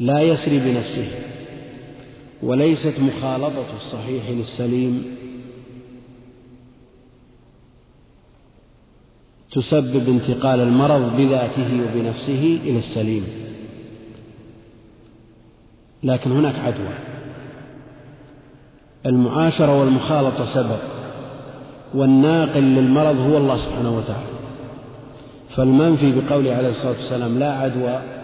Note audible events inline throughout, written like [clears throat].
لا يسري بنفسه. وليست مخالطة الصحيح للسليم. تسبب انتقال المرض بذاته وبنفسه إلى السليم. لكن هناك عدوى. المعاشرة والمخالطة سبب والناقل للمرض هو الله سبحانه وتعالى. فالمنفي بقوله عليه الصلاة والسلام لا عدوى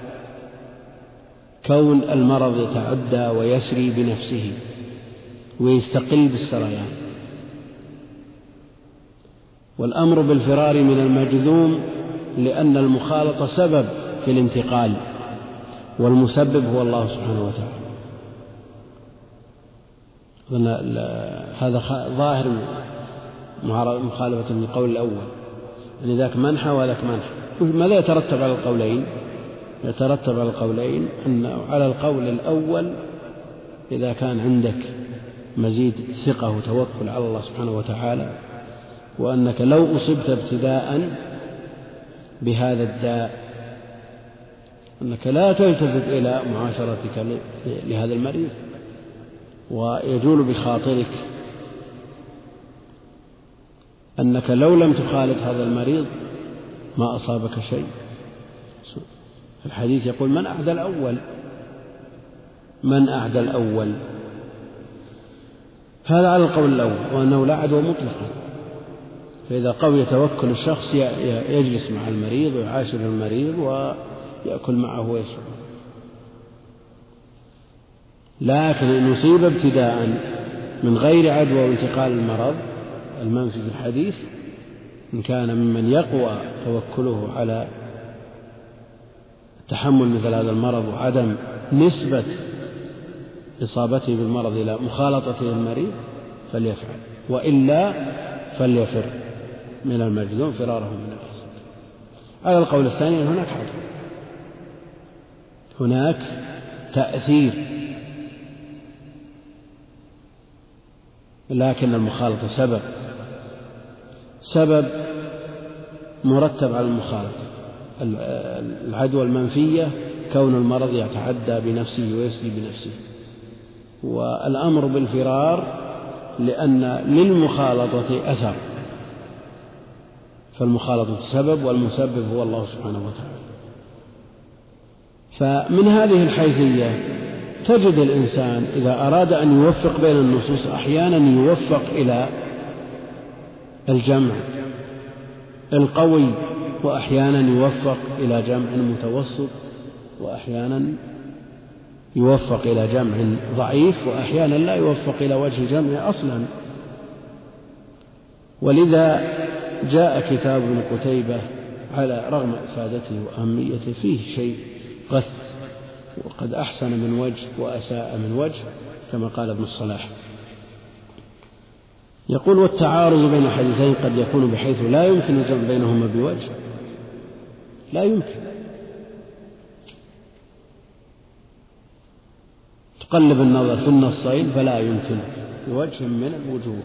كون المرض يتعدى ويسري بنفسه ويستقل بالسريان. والأمر بالفرار من المجذوم لأن المخالطة سبب في الانتقال والمسبب هو الله سبحانه وتعالى. هذا ظاهر مخالفة للقول الأول يعني ذاك منحى وذاك منحى. ماذا يترتب على القولين؟ يترتب على القولين أن على القول الأول إذا كان عندك مزيد ثقة وتوكل على الله سبحانه وتعالى وأنك لو أصبت ابتداء بهذا الداء أنك لا تلتفت إلى معاشرتك لهذا المريض ويجول بخاطرك أنك لو لم تخالط هذا المريض ما أصابك شيء. الحديث يقول من أعدى الأول؟ من أعدى الأول؟ هذا على القول الأول وأنه لا عدوى مطلقا. فإذا قوي توكل الشخص يجلس مع المريض ويعاشر المريض ويأكل معه ويشرب. لكن إن أصيب ابتداء من غير عدوى وانتقال المرض المنفي في الحديث إن كان ممن يقوى توكله على تحمل مثل هذا المرض وعدم نسبة إصابته بالمرض إلى مخالطته للمريض فليفعل وإلا فليفر من المجذوم فراره من الأسد. على القول الثاني أن هناك حكم هناك تأثير. لكن المخالطة سبب. سبب مرتب على المخالطة. العدوى المنفية كون المرض يتعدى بنفسه ويسري بنفسه. والأمر بالفرار لأن للمخالطة أثر. فالمخالطة سبب والمسبب هو الله سبحانه وتعالى. فمن هذه الحيثية تجد الإنسان إذا أراد أن يوفق بين النصوص أحيانا يوفق إلى الجمع القوي وأحيانا يوفق إلى جمع متوسط وأحيانا يوفق إلى جمع ضعيف وأحيانا لا يوفق إلى وجه الجمع أصلا. ولذا جاء كتاب ابن قتيبة على رغم إفادته وأهميته فيه شيء غث وقد أحسن من وجه وأساء من وجه كما قال ابن الصلاح. يقول والتعارض بين الحديثين قد يكون بحيث لا يمكن الجمع بينهما بوجه لا يمكن. تقلب النظر في النصين فلا يمكن. بوجه من الوجوه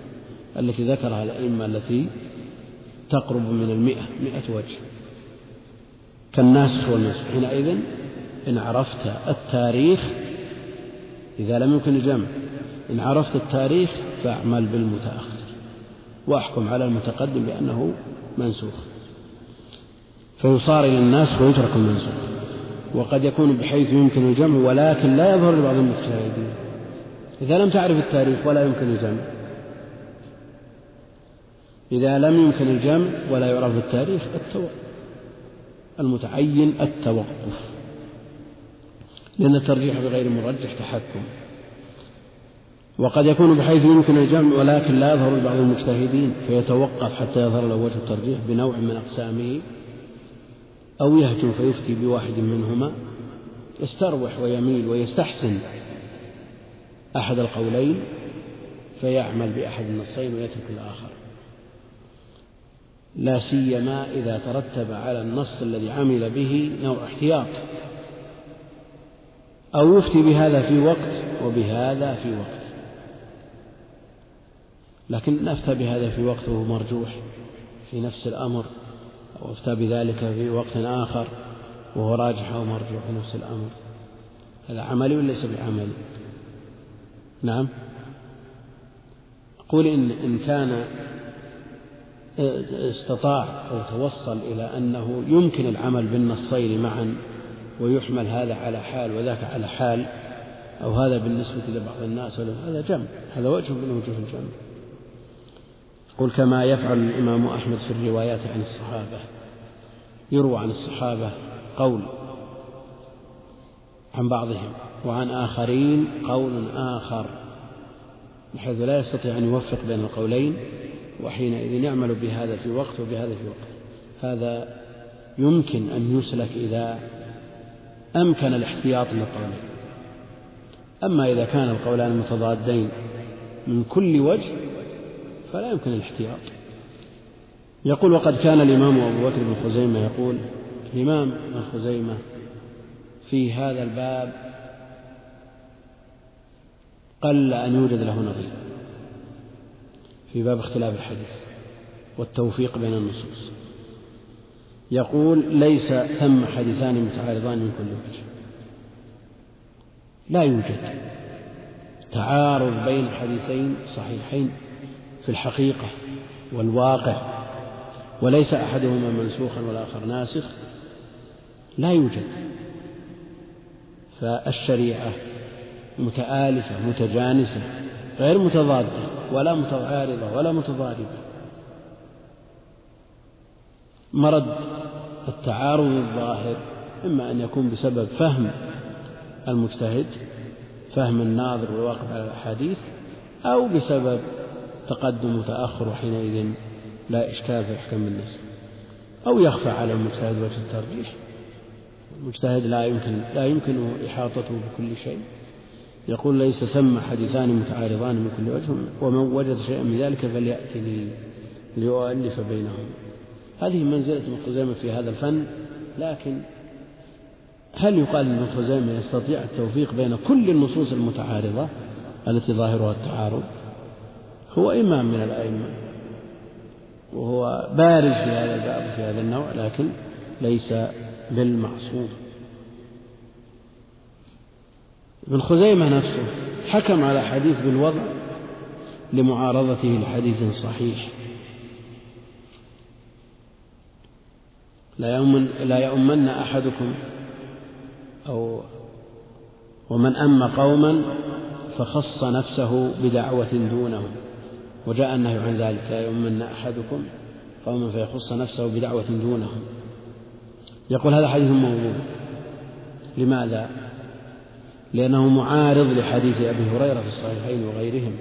التي ذكرها الأئمة التي تقرب من المئة مئة وجه. كالناسخ والنسخ. حينئذ إن عرفت التاريخ إذا لم يمكن الجمع. إن عرفت التاريخ فاعمل بالمتأخر. واحكم على المتقدم بأنه منسوخ. فيصار إلى الناسخ ويترك المنسوخ وقد يكون بحيث يمكن الجمع ولكن لا يظهر لبعض المجتهدين إذا لم تعرف التاريخ ولا يمكن الجمع. إذا لم يمكن الجمع ولا يعرف التاريخ التوقف. المتعين التوقف. لأن الترجيح بغير مرجح تحكم. وقد يكون بحيث يمكن الجمع ولكن لا يظهر لبعض المجتهدين فيتوقف حتى يظهر له وجه الترجيح بنوع من أقسامه. أو يهجو فيفتي بواحد منهما يستروح ويميل ويستحسن أحد القولين فيعمل بأحد النصين ويترك الآخر. لا سيما إذا ترتب على النص الذي عمل به نوع احتياط. أو يفتي بهذا في وقت وبهذا في وقت. لكن أفتى بهذا في وقت وهو مرجوح في نفس الأمر. أو أفتى بذلك في وقت آخر وهو راجح أو مرجوح في نفس الأمر. هذا عملي ولا ليس بعملي؟ نعم. قول إن إن كان استطاع أو توصل إلى أنه يمكن العمل بالنصين معا ويحمل هذا على حال وذاك على حال أو هذا بالنسبة لبعض الناس هذا جمع هذا وجه من وجوه الجمع. قل كما يفعل الإمام أحمد في الروايات عن الصحابة. يروى عن الصحابة قول عن بعضهم وعن آخرين قول آخر بحيث لا يستطيع أن يوفق بين القولين وحينئذ يعمل بهذا في وقت وبهذا في وقت. هذا يمكن أن يسلك إذا أمكن الاحتياط للقولين. أما إذا كان القولان متضادين من كل وجه فلا يمكن الاحتياط. يقول وقد كان الإمام أبو بكر بن خزيمة يقول الإمام ابن خزيمة في هذا الباب قل أن يوجد له نظير في باب اختلاف الحديث والتوفيق بين النصوص. يقول ليس ثم حديثان متعارضان من كل وجه. لا يوجد تعارض بين حديثين صحيحين في الحقيقة والواقع وليس أحدهما منسوخا والآخر ناسخ لا يوجد. فالشريعة متآلفة متجانسة غير متضادة ولا متعارضة ولا متضاربة. مرد التعارض الظاهر إما أن يكون بسبب فهم المجتهد فهم الناظر والواقف على الأحاديث أو بسبب تقدم وتأخر وحينئذ لا إشكال في أحكام الناس أو يخفى على المجتهد وجه الترجيح. المجتهد لا يمكن لا يمكن إحاطته بكل شيء. يقول ليس ثم حديثان متعارضان من كل وجه ومن وجد شيئا من ذلك فليأتني ليؤلف بينهم. هذه منزلة ابن خزيمة في هذا الفن لكن هل يقال ابن خزيمة يستطيع التوفيق بين كل النصوص المتعارضة التي ظاهرها التعارض؟ هو إمام من الأئمة وهو بارز في هذا الباب في هذا النوع لكن ليس بالمعصوم. ابن خزيمة نفسه حكم على حديث بالوضع لمعارضته لحديث صحيح. لا يؤمن لا يؤمن أحدكم أو ومن أم قوما فخص نفسه بدعوة دونهم وجاء النهي عن ذلك لا يؤمن أحدكم قوما فيخص نفسه بدعوة دونهم. يقول هذا حديث موضوع. لماذا؟ لأنه معارض لحديث أبي هريرة في الصحيحين وغيرهم.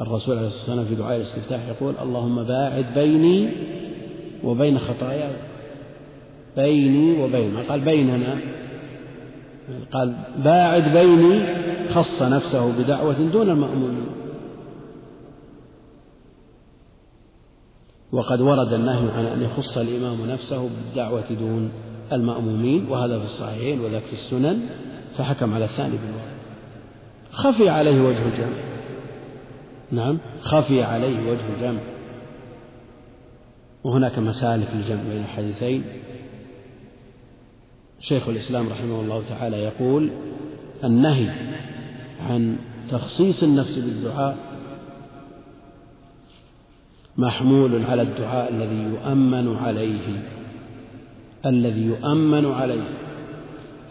الرسول عليه الصلاة والسلام في دعاء الاستفتاح يقول اللهم باعد بيني وبين خطاياي. بيني وبين. ما قال بيننا؟ قال باعد بيني خص نفسه بدعوة دون المأمومين وقد ورد النهي عن أن يخص الإمام نفسه بالدعوة دون المأمومين وهذا في الصحيحين وذاك في السنن فحكم على الثاني بالوضع خفي عليه وجه الجمع. نعم خفي عليه وجه الجمع. وهناك مسالك للجمع بين الحديثين. شيخ الإسلام رحمه الله تعالى يقول النهي عن تخصيص النفس بالدعاء محمول على الدعاء الذي يؤمن عليه الذي يؤمن عليه.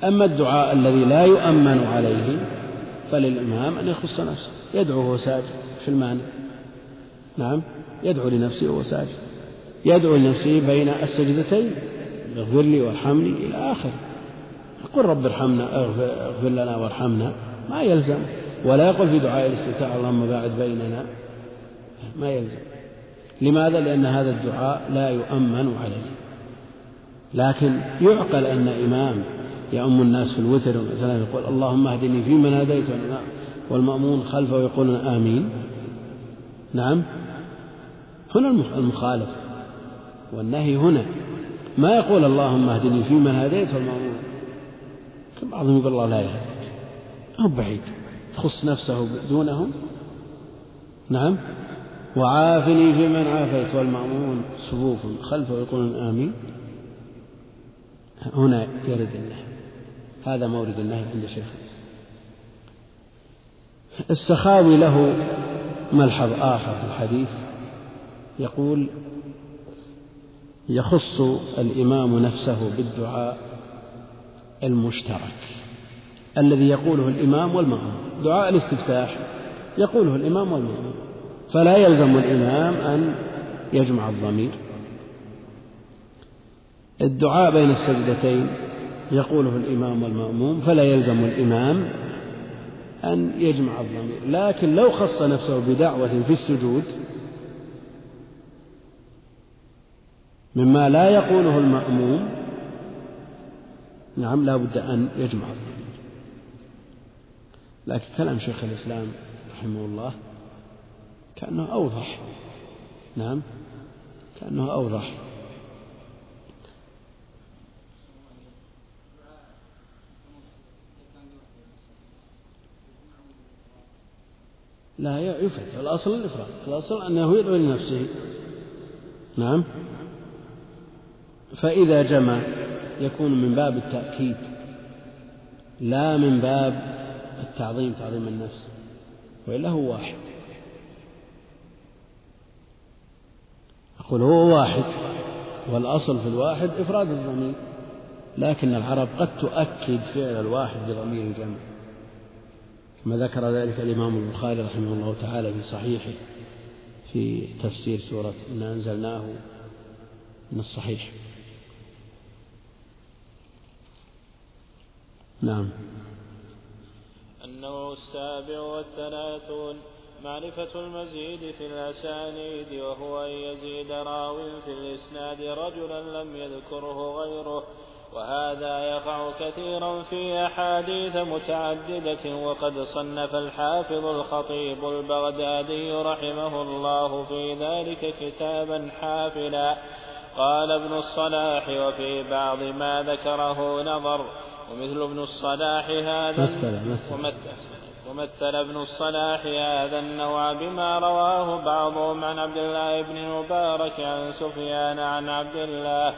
أما الدعاء الذي لا يؤمن عليه فللإمام أن يخص نفسه. يدعو وهو ساجد في المعنى نعم يدعو لنفسه وهو ساجد. يدعو لنفسه بين السجدتين اغفر لي وارحمني إلى آخره. يقول رب ارحمنا اغفر لنا وارحمنا. ما يلزم. ولا يقول في دعاء الاستفتاح اللهم باعد بيننا. ما يلزم. لماذا؟ لأن هذا الدعاء لا يؤمن عليه. لكن يعقل أن إمام يؤم الناس في الوتر مثلا يقول اللهم اهدني فيمن هديت والمأمون خلفه يقولون آمين. نعم. هنا المخالف والنهي هنا. ما يقول اللهم اهدني فيمن هديت والمأمون؟ بعضهم يقول الله لا يهديك. هو بعيد. تخص نفسه دونهم. نعم. وعافني فيمن عافيت والمأمون صفوف خلفه يقولون آمين. هنا يرد النهي هذا مورد النهي عند شيخ الإسلام. السخاوي له ملحظ آخر في الحديث يقول يخص الإمام نفسه بالدعاء المشترك الذي يقوله الإمام والمأموم دعاء الاستفتاح يقوله الإمام والمأموم فلا يلزم الإمام أن يجمع الضمير. الدعاء بين السجدتين يقوله الإمام والمأموم فلا يلزم الإمام أن يجمع الضمير. لكن لو خص نفسه بدعوة في السجود مما لا يقوله المأموم نعم لا بد أن يجمع الضمير. لكن كلام شيخ الإسلام رحمه الله كأنه أوضح. نعم. كأنه أوضح. لا يفتح الأصل الإفراد. الأصل أنه يدعو لنفسه. نعم. فإذا جمع يكون من باب التأكيد لا من باب التعظيم تعظيم النفس وإلا هو واحد. أقول هو واحد والأصل في الواحد إفراد الضمير لكن العرب قد تؤكد فعل الواحد بضمير الجمع. كما ذكر ذلك الإمام البخاري رحمه الله تعالى في صحيحه في تفسير سورة إنا أنزلناه من الصحيح. نعم. النوع السابع والثلاثون. معرفة المزيد في الأسانيد وهو أن يزيد راو في الإسناد رجلا لم يذكره غيره. وهذا يقع كثيرا في أحاديث متعددة وقد صنف الحافظ الخطيب البغدادي رحمه الله في ذلك كتابا حافلا. قال ابن الصلاح وفي بعض ما ذكره نظر ومثل ابن الصلاح هذا مثل مثل ومثل ابن الصلاح هذا النوع بما رواه بعضهم عن عبد الله بن المبارك عن سفيان عن عبد الله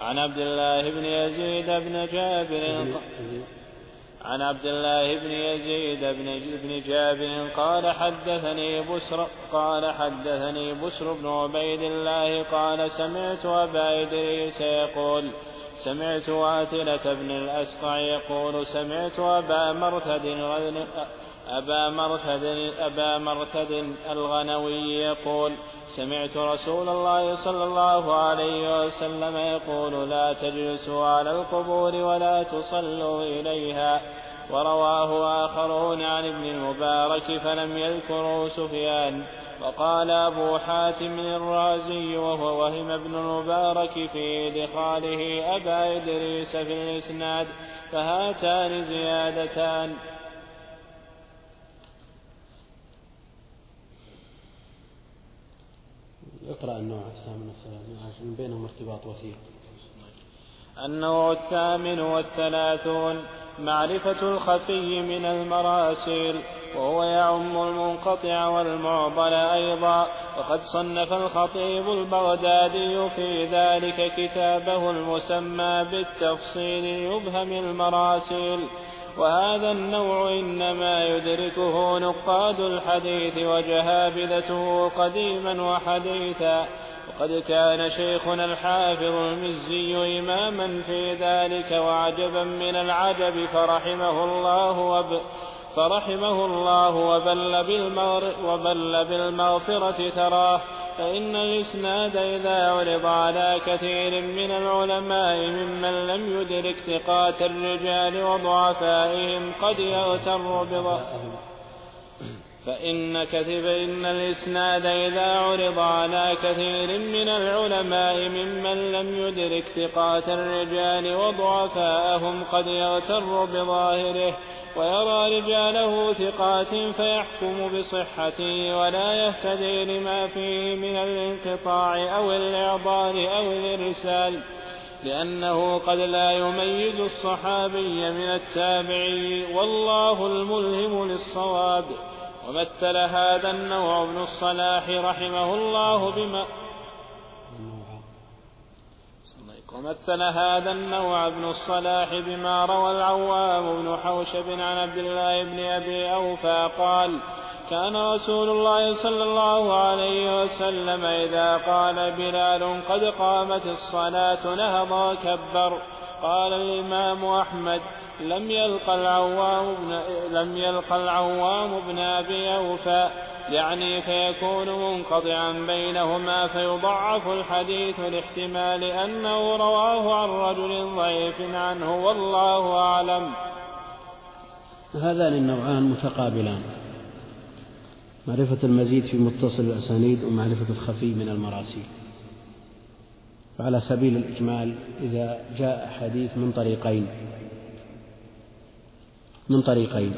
عن عبد الله بن يزيد بن جابر عن عبد الله بن يزيد بن بن جابر قال حدثني بسر قال حدثني بسر بن عبيد الله قال سمعت أبا إدريس يقول سمعت واثلة بن الأسقع يقول سمعت أبا مرثد أبا مرثد أبا مرثد الغنوي يقول سمعت رسول الله صلى الله عليه وسلم يقول لا تجلسوا على القبور ولا تصلوا إليها. ورواه آخرون عن ابن المبارك فلم يذكروا سفيان. وقال أبو حاتم الرازي وهو وهم ابن المبارك في إدخاله أبا إدريس في الإسناد فهاتان زيادتان. اقرأ النوع الثامن والثلاثون عشان بينهم ارتباط وثيق. النوع الثامن والثلاثون معرفة الخفي من المراسيل وهو يعم المنقطع والمعضل أيضا. وقد صنف الخطيب البغدادي في ذلك كتابه المسمى بالتفصيل يبهم المراسيل. وهذا النوع إنما يدركه نقاد الحديث وجهابذته قديما وحديثا. وقد كان شيخنا الحافظ المزي إماما في ذلك وعجبا من العجب فرحمه الله وب فرحمه الله وبل, بالمغر وبل بالمغفرة تراه. فإن الإسناد إذا عرض على كثير من العلماء ممن لم يدرك ثقات الرجال وضعفائهم قد يغتر بضعفهم فإن كتب إن الإسناد إذا عرض على كثير من العلماء ممن لم يدرك ثقات الرجال وضعفاءهم قد يغتر بظاهره. ويرى رجاله ثقات فيحكم بصحته ولا يهتدي لما فيه من الانقطاع أو الإعضال أو الإرسال لأنه قد لا يميز الصحابي من التابعي والله الملهم للصواب. ومثل هذا النوع ابن الصلاح رحمه الله بما ومثل هذا النوع ابن الصلاح بما روى العوام بن حوشب عن عبد الله بن أبي أوفى قال كان رسول الله صلى الله عليه وسلم إذا قال بلال قد قامت الصلاة نهض وكبر. قال الإمام أحمد لم يلق العوام بن لم يلق العوام بن أبي أوفى. يعني فيكون منقطعا بينهما فيضعف الحديث لاحتمال أنه رواه عن رجل ضعيف عنه والله أعلم. هذان النوعان متقابلان. معرفة المزيد في متصل الأسانيد ومعرفة الخفي من المراسيل. فعلى سبيل الإجمال إذا جاء حديث من طريقين. من طريقين.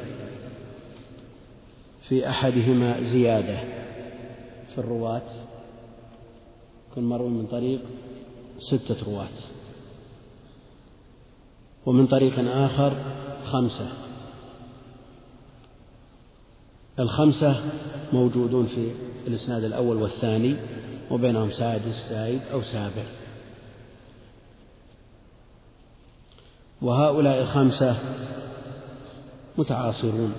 في أحدهما زيادة في الرواة. يكون مروي من طريق ستة رواة. ومن طريق آخر خمسة. الخمسة موجودون في الإسناد الأول والثاني وبينهم سادس زايد أو سابع. وهؤلاء الخمسة متعاصرون.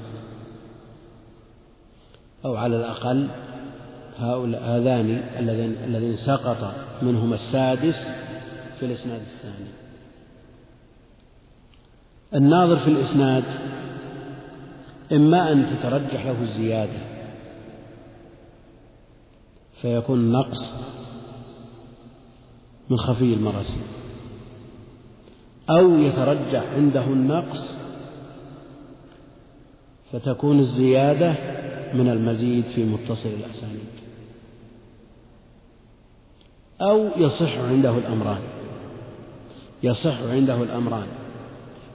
أو على الأقل هؤلاء هذان الذين الذين سقط منهما السادس في الإسناد الثاني. الناظر في الإسناد إما أن تترجح له الزيادة فيكون نقص من خفي المراسيل أو يترجح عنده النقص فتكون الزيادة من المزيد في متصل الأسانيد. أو يصح عنده الأمران. يصح عنده الأمران.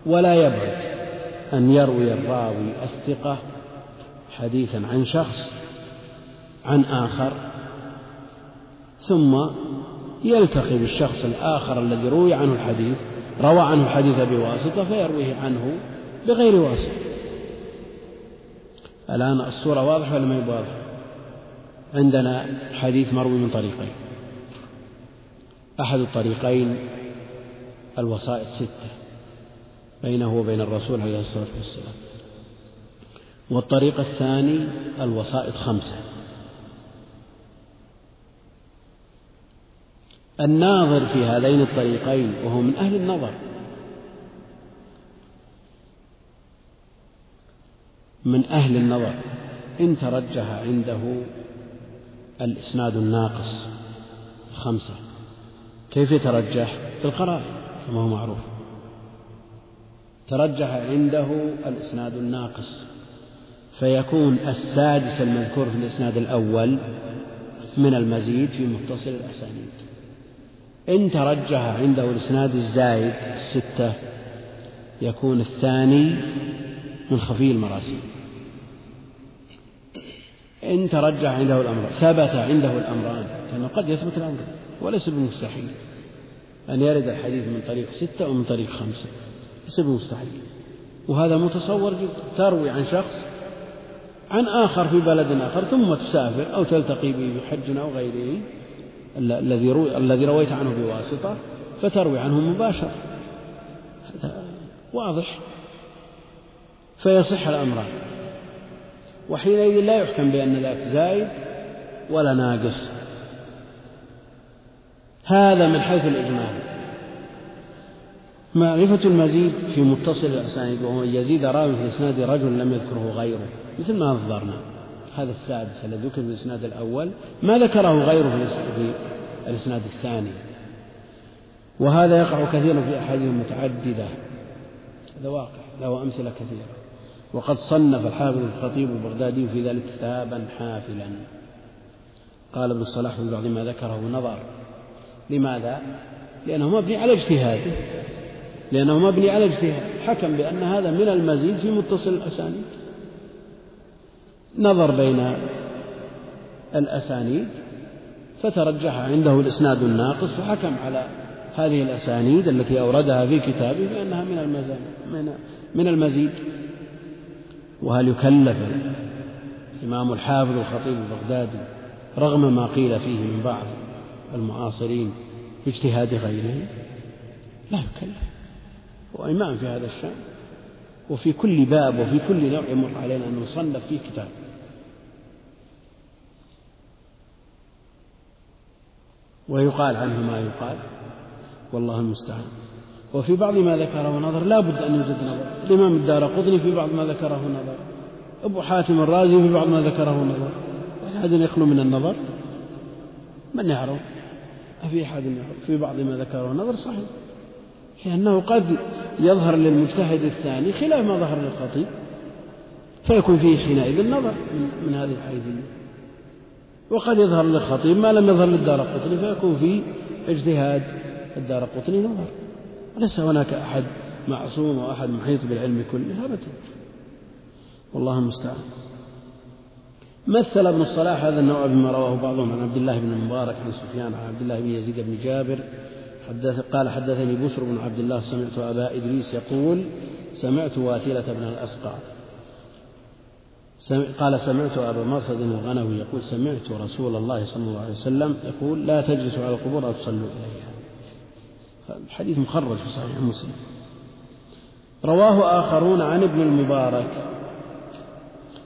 ولا يبعد أن يروي الراوي الثقة حديثا عن شخص عن آخر ثم يلتقي بالشخص الآخر الذي روي عنه الحديث روى عنه الحديث بواسطة فيرويه عنه بغير واسطة. الآن الصورة واضحة ولا ما هي واضحة؟ عندنا حديث مروي من طريقين. أحد الطريقين الوسائط ستة بينه وبين الرسول عليه الصلاة والسلام. والطريق الثاني الوسائط خمسة. الناظر في هذين الطريقين وهو من أهل النظر. من أهل النظر. إن ترجح عنده الإسناد الناقص خمسة. كيف يترجح؟ بالقرائن كما هو معروف. ترجح عنده الإسناد الناقص. فيكون السادس المذكور في الإسناد الأول من المزيد في متصل الأسانيد. إن ترجح عنده الإسناد الزايد الستة يكون الثاني من خفي المراسيل إن ترجح عنده الأمر ثبت عنده الأمران لأنه قد يثبت الأمر وليس بمستحيل. أن يرد الحديث من طريق ستة ومن طريق خمسة ليس بمستحيل. وهذا متصور جدا تروي عن شخص عن آخر في بلد آخر ثم تسافر أو تلتقي به بحج أو غيره الذي الذي رويت عنه بواسطة فتروي عنه مباشرة. هذا واضح. فيصح الأمران وحينئذ لا يحكم بأن ذاك زايد ولا ناقص. هذا من حيث الإجمال. معرفة المزيد في متصل الأسانيد وهو يزيد راوي في إسناد رجل لم يذكره غيره مثل ما نظرنا هذا السادس الذي ذكر في الإسناد الأول ما ذكره غيره في الإسناد الثاني. وهذا يقع كثيرا في أحاديث متعددة. هذا واقع له أمثلة كثيرة. وقد صنف الحافظ الخطيب البغدادي في ذلك كتابا حافلا. قال ابن الصلاح في بعض ما ذكره نظر. لماذا؟ لأنه مبني على اجتهاده. لأنه مبني على اجتهاد حكم بأن هذا من المزيد في متصل الأسانيد. نظر بين الأسانيد فترجح عنده الإسناد الناقص فحكم على هذه الأسانيد التي أوردها في كتابه بأنها من من من المزيد. وهل يكلف الإمام الحافظ الخطيب البغدادي رغم ما قيل فيه من بعض المعاصرين باجتهاد غيره لا يكلف. هو إمام في هذا الشأن. وفي كل باب وفي كل نوع يمر علينا أن نصنف فيه كتاب. ويقال عنه ما يقال. والله المستعان. وفي بعض ما ذكره نظر لا بد أن يوجد نظر. الإمام الدار قطني في بعض ما ذكره نظر. أبو حاتم الرازي في بعض ما ذكره نظر. أحد يخلو من النظر؟ من يعرف؟ أفي أحد يعرف؟ في بعض ما ذكره نظر صحيح. لأنه قد يظهر للمجتهد الثاني خلاف ما ظهر للخطيب. فيكون فيه حينئذ نظر من هذه الحيثية. وقد يظهر للخطيب ما لم يظهر للدار قطني فيكون في اجتهاد. الدار قطني نظر. وليس هناك أحد معصوم وأحد محيط بالعلم كله أبدا والله المستعان. مثل ابن الصلاح؟ هذا النوع بما رواه بعضهم عن عبد الله بن المبارك عن سفيان عن عبد الله بن يزيد بن جابر. حدث قال حدثني بشر بن عبد الله سمعت أبا إدريس يقول سمعت واثلة بن الأسقع قال سمعت أبا مرثد الغنوي يقول سمعت رسول الله صلى الله عليه وسلم يقول لا تجلسوا على القبور أو تصلوا إليها. الحديث مخرج في صحيح مسلم. رواه آخرون عن ابن المبارك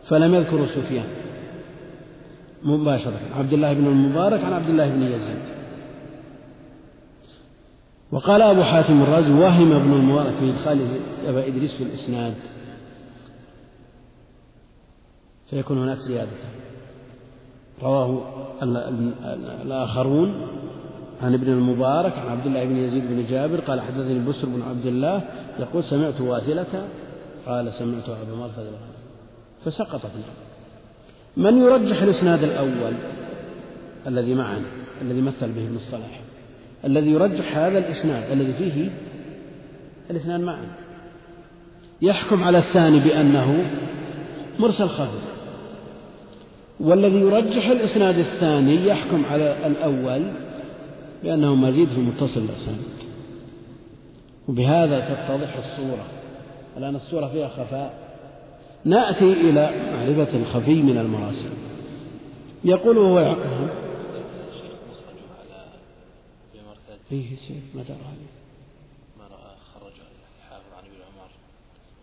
فلم يذكروا سفيان. مباشرة. عبد الله بن المبارك عن عبد الله بن يزيد. وقال أبو حاتم الرازي وهم ابن المبارك في إدخاله أبا إدريس في الإسناد. فيكون هناك زيادة. رواه الآخرون عن ابن المبارك عن عبد الله بن يزيد بن جابر قال حدثني بسر بن عبد الله يقول سمعت واثلة قال سمعت أبا مرثد فسقطت من يرجح الإسناد الأول؟ الذي معنا الذي مثل به الصلاح الذي يرجح هذا الإسناد الذي فيه الاثنان معا يحكم على الثاني بأنه مرسل خفي والذي يرجح الإسناد الثاني يحكم على الأول بأنه مزيد في متصل الإسناد وبهذا تتضح الصورة. الآن الصورة فيها خفاء. نأتي إلى معرفة الخفي من المراسل. يقول هو فيه شيء ما درى ما رأى خرج الحافظ عن ابن عمر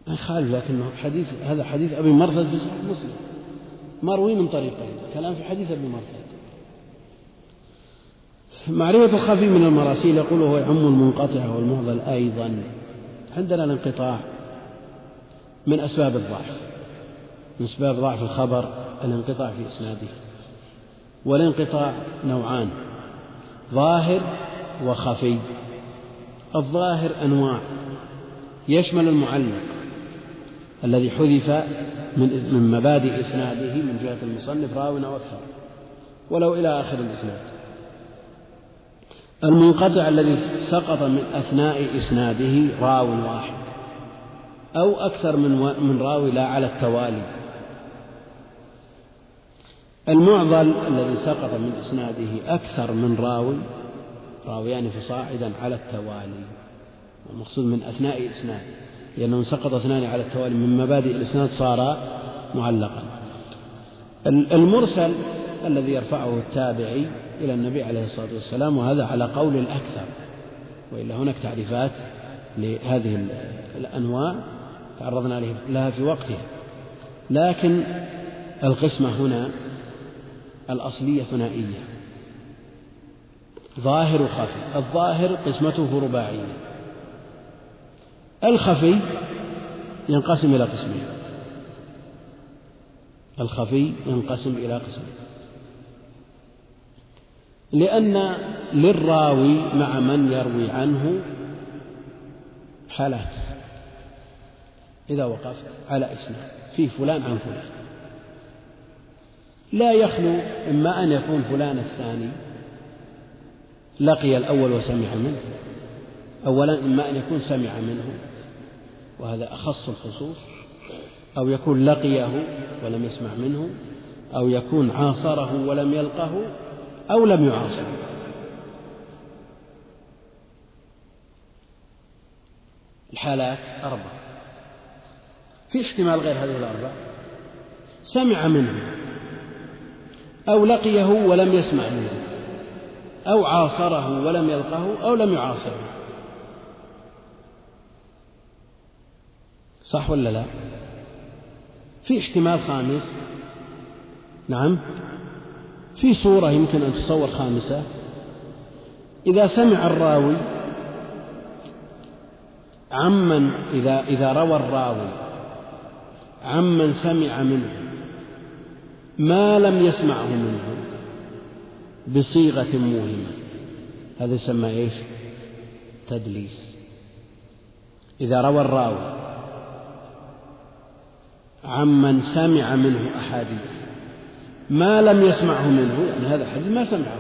ما يخالف لكنه حديث هذا حديث أبي مرثد في مسلم. مروي من طريقين. كلام في حديث أبي مرثد. معرفة الخفي من المراسيل يقول هو يعم المنقطع والمعضل أيضا. عندنا الانقطاع من أسباب الضعف من أسباب ضعف الخبر الانقطاع في إسناده. والانقطاع نوعان ظاهر وخفي. الظاهر أنواع يشمل المعلق الذي حذف من مبادئ إسناده من جهة المصنف راو أو أكثر ولو إلى آخر الإسناد. المنقطع الذي سقط من أثناء إسناده راو واحد أو أكثر من من راوي لا على التوالي. المعضل الذي سقط من إسناده أكثر من راوي راويان فصاعدا على التوالي المقصود من أثناء الإسناد لأنه سقط اثنان على التوالي من مبادئ الإسناد صار معلقا. المرسل الذي يرفعه التابعي إلى النبي عليه الصلاة والسلام وهذا على قول الأكثر. وإلا هناك تعريفات لهذه الأنواع تعرضنا لها في وقتها. لكن القسمة هنا الأصلية ثنائية. ظاهر وخفي. الظاهر قسمته رباعية. الخفي ينقسم إلى قسمين. الخفي ينقسم إلى قسمين. لأن للراوي مع من يروي عنه حالات. إذا وقفت على إسناد. في فلان عن فلان. لا يخلو إما أن يكون فلان الثاني لقي الأول وسمع منه. أولا إما أن يكون سمع منه. وهذا أخص الخصوص. أو يكون لقيه ولم يسمع منه. أو يكون عاصره ولم يلقه. أو لم يعاصر. الحالات أربعة. في احتمال غير هذه الأربعة. سمع منه أو لقيه ولم يسمع منه أو عاصره ولم يلقه أو لم يعاصره. صح ولا لا؟ في احتمال خامس. نعم. في صورة يمكن أن تصور خامسة. إذا سمع الراوي عمن إذا إذا روى الراوي عمن سمع منه ما لم يسمعه منه بصيغة موهمة. هذا يسمى إيش؟ تدليس. إذا روى الراوي عمن سمع منه أحاديث ما لم يسمعه منه يعني هذا الحديث ما سمعه.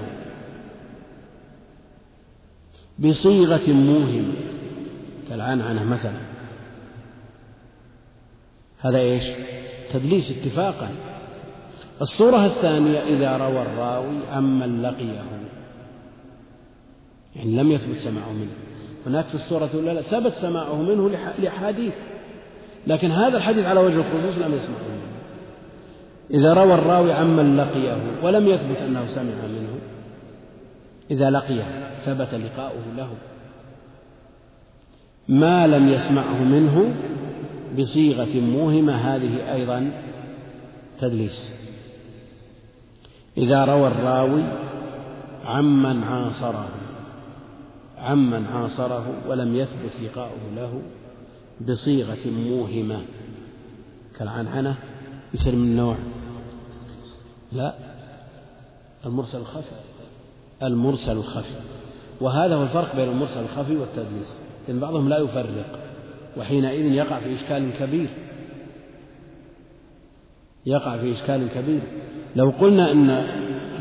بصيغة موهمة كالعنعنة مثلا. هذا إيش؟ تدليس اتفاقا. الصورة الثانية إذا روى الراوي عمن لقيه. يعني لم يثبت سماعه منه. هناك في الصورة الأولى ثبت سماعه منه لأحاديث. لكن هذا الحديث على وجه الخصوص لم يسمعه منه. إذا روى الراوي عمن لقيه ولم يثبت أنه سمع منه إذا لقيه ثبت لقاؤه له. ما لم يسمعه منه بصيغة موهمة هذه أيضا تدليس. إذا روى الراوي عمن عاصره عمن عاصره ولم يثبت لقاؤه له بصيغة موهمة كالعنعنة يصير من نوع. لا المرسل الخفي. المرسل الخفي. وهذا هو الفرق بين المرسل الخفي والتدليس. لأن بعضهم لا يفرق وحينئذ يقع في إشكال كبير. يقع في إشكال كبير. لو قلنا أن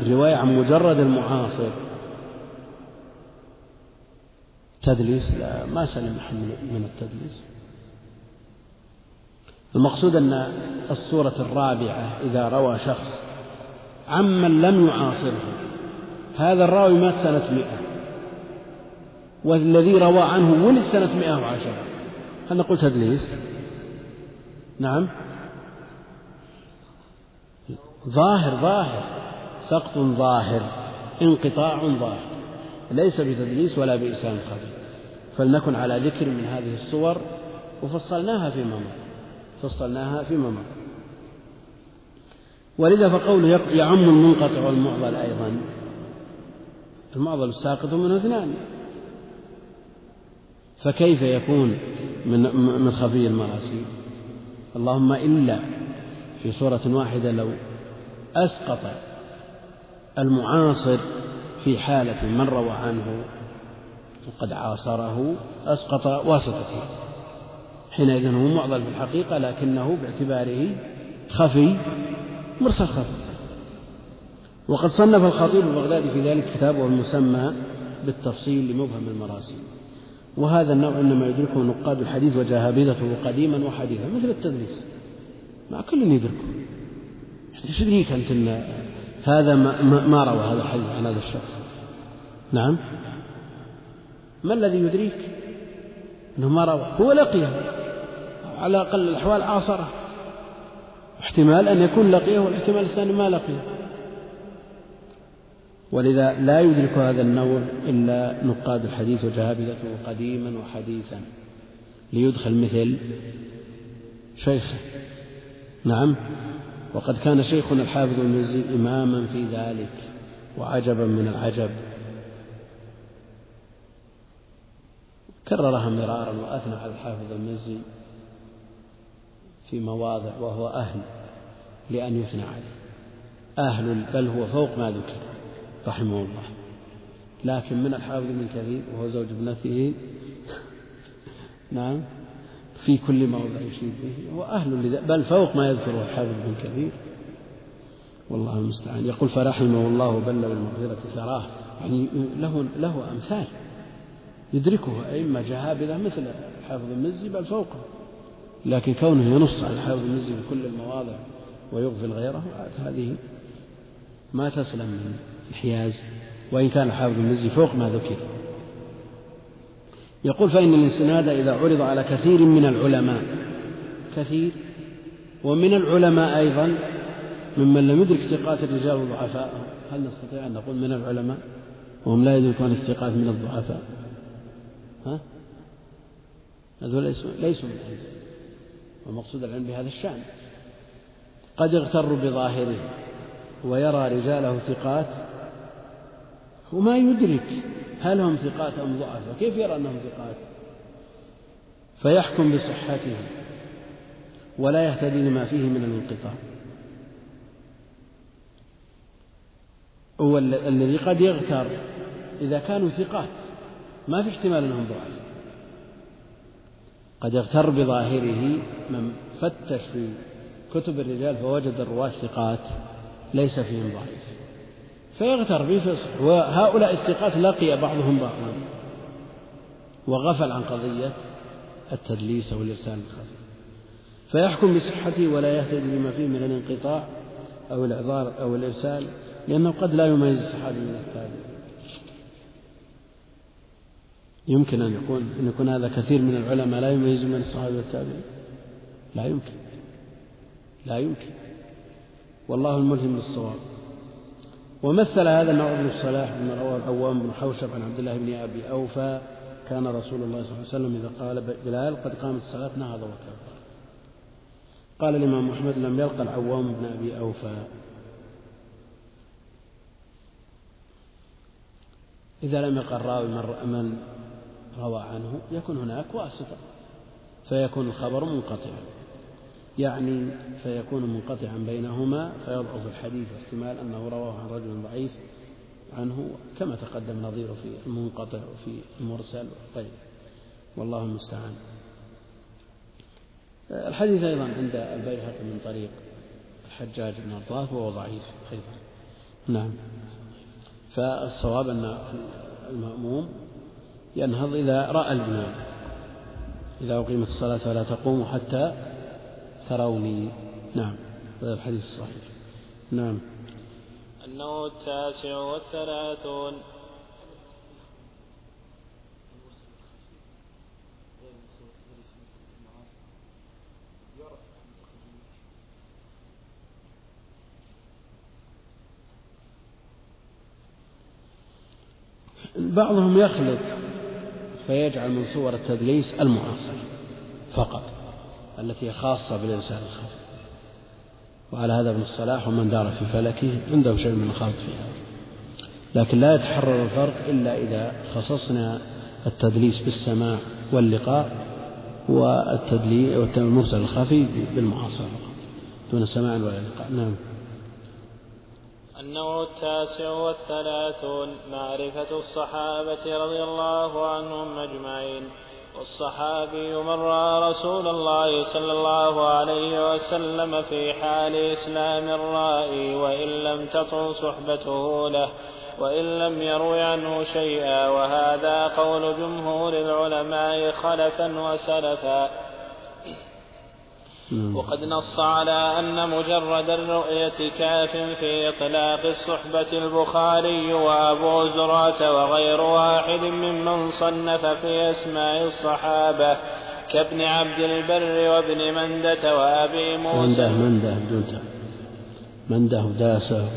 الرواية عن مجرد المعاصر تدليس لا ما سلم من التدليس. المقصود أن الصورة الرابعة إذا روى شخص عمن لم يعاصره هذا الراوي مات سنة مئة والذي روى عنه ولد سنة مئة وعشرة. هل نقول تدليس؟ نعم. ظاهر ظاهر. سقط ظاهر انقطاع ظاهر. ليس بتدليس ولا بإسلام خفي فلنكن على ذكر من هذه الصور وفصلناها فيما مضى. فصلناها فيما مضى ولذا فقوله يعم المنقطع والمعضل أيضا. المعضل الساقط من اثنان. فكيف يكون من من خفي المراسيل اللهم إلا في صورة واحدة لو أسقط المعاصر في حالة من روى عنه وقد عاصره أسقط واسطته حينئذ هو معضل في الحقيقة لكنه باعتباره خفي مرسل خفي. وقد صنف الخطيب البغدادي في ذلك كتابه المسمى بالتفصيل لمبهم المراسيل. وهذا النوع إنما يدركه نقاد الحديث وجهابذته قديما وحديثا مثل التدريس مع كل يدركه. إيش يدريك أنت أن هذا ما, ما روى هذا الحديث عن هذا الشخص؟ نعم. ما الذي يدريك؟ أنه ما روى. هو لقيه على أقل الأحوال عاصره احتمال أن يكون لقيه والاحتمال الثاني ما لقيه. ولذا لا يدرك هذا النوع إلا نقاد الحديث وجهابذته قديما وحديثا. ليدخل مثل شيخه. نعم وقد كان شيخنا الحافظ المزي إماما في ذلك وعجبا من العجب. كررها مرارا وأثنى على الحافظ المزي. في مواضع وهو أهل لأن يثنى عليه. أهل بل هو فوق ما ذكر رحمه الله. لكن من الحافظ من كثير وهو زوج ابنته نعم في كل موضع يشيد به. هو أهل بل فوق ما يذكره الحافظ بن كثير. والله المستعان. يقول فرحمه الله وبل بالمغفرة ثراه. يعني له له أمثال يدركه أئمة جهابذة مثل الحافظ المزي بل فوقه. لكن كونه ينص على الحافظ المزي في كل المواضع ويغفل غيره هذه ما تسلم من الحياز وإن كان الحافظ المزي فوق ما ذكر. يقول فإن الإسناد إذا عرض على كثير من العلماء كثير ومن العلماء أيضا ممن لم يدرك ثقات الرجال وضعفاء هل نستطيع أن نقول من العلماء؟ وهم لا يدركون الثقات من الضعفاء. ها؟ هذول ليسوا ليسوا من أهل والمقصود العلم بهذا الشأن. قد يغتر بظاهره ويرى رجاله ثقات وما يدرك هل هم ثقات أم ضعفاء كيف يرى أنهم ثقات؟ فيحكم بصحته ولا يهتدي لما فيه من الانقطاع. هو الذي قد يغتر إذا كانوا ثقات ما في احتمال أنهم ضعفاء قد يغتر بظاهره من فتش في كتب الرجال فوجد الرواة ثقات ليس فيهم ضعيف. فيغتر به وهؤلاء الثقات لقي بعضهم بعضا. وغفل عن قضية التدليس أو الإرسال الخفي. فيحكم بصحته ولا يهتدي لما فيه من الانقطاع أو الإعذار أو الإرسال لأنه قد لا يميز الصحابي من التابع يمكن أن يكون أن يكون هذا كثير من العلماء لا يميز من الصحابة والتابعين. لا يمكن. لا يمكن. والله الملهم بالصواب ومثل هذا النوع بن الصلاح بما رواه العوام بن حوشب عن عبد الله بن أبي أوفى. كان رسول الله صلى الله عليه وسلم إذا قال بلال قد قامت الصلاة نهض وكبر قال الإمام أحمد لم يلقى العوام بن أبي أوفى. إذا لم يقل الراوي من روى عنه يكون هناك واسطة فيكون الخبر منقطعا. يعني فيكون منقطعا بينهما فيضعف الحديث احتمال أنه رواه عن رجل ضعيف عنه كما تقدم نظيره في المنقطع وفي المرسل. طيب والله المستعان. الحديث أيضا عند البيهقي من طريق الحجاج بن أرطاف وهو ضعيف أيضا. نعم. فالصواب أن المأموم ينهض إذا رأى الإمام إذا أقيمت الصلاة فلا تقوموا حتى تروني. نعم. هذا الحديث الصحيح. نعم. النوع التاسع والثلاثون. بعضهم يخلط. فيجعل من صور التدليس المعاصر فقط التي خاصة بالإنسان الخفي وعلى هذا ابن الصلاح ومن دار في فلكه عنده شيء من الخلط فيها. لكن لا يتحرر الفرق إلا إذا خصصنا التدليس بالسماع واللقاء والتدليس والمرسل الخفي بالمعاصرة دون سماع ولا لقاء نعم. النوع التاسع والثلاثون معرفة الصحابة رضي الله عنهم أجمعين. والصحابي من رأى رسول الله صلى الله عليه وسلم في حال إسلام الرائي وإن لم تطل صحبته له وإن لم يروي عنه شيئا. وهذا قول جمهور العلماء خلفا وسلفا. وقد نص على أن مجرد الرؤية كاف في إطلاق الصحبة البخاري وأبو زرعة وغير واحد ممن صنف في أسماء الصحابة كابن عبد البر وابن مندة وأبي موسى. مندة مندة مندة وداسة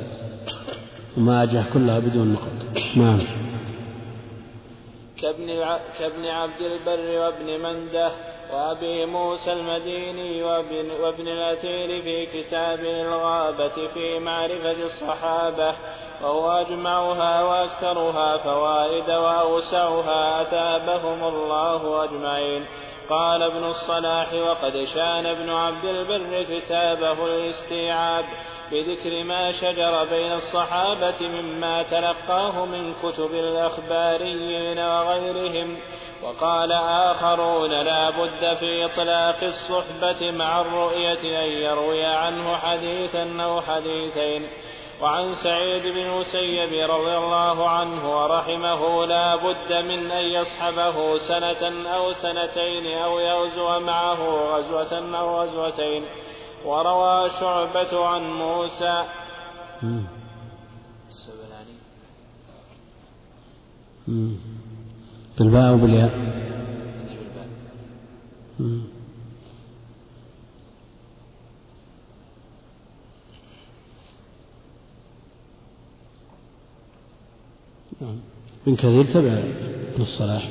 وماجه كلها بدون نقط. نعم. كابن, كابن عبد البر وابن مندة وأبي موسى المديني وابن, وابن الأثير في كتابه الغابة في معرفة الصحابة وهو أجمعها وأكثرها فوائد وأوسعها أثابهم الله أجمعين. قال ابن الصلاح وقد شان ابن عبد البر كتابه الاستيعاب بذكر ما شجر بين الصحابة مما تلقاه من كتب الأخباريين وغيرهم. وقال آخرون لا بد في إطلاق الصحبة مع الرؤية أن يروي عنه حديثا أو حديثين. وعن سعيد بن المسيب رضي الله عنه ورحمه لا بد من أن يصحبه سنة أو سنتين أو يغزو معه غزوة أو غزوتين. وروى شعبة عن موسى. بالباء وبالياء نعم من كثير تبع ابن الصلاح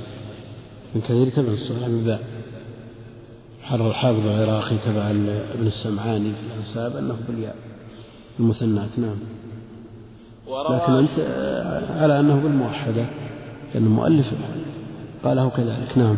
من كثير تبع الصلاح بالباء حرر الحافظ العراقي تبع ابن السمعاني في الأنساب أنه بالياء. المثنات نعم. لكن أنت على أنه بالموحدة لأن المؤلف قاله كذلك. نعم.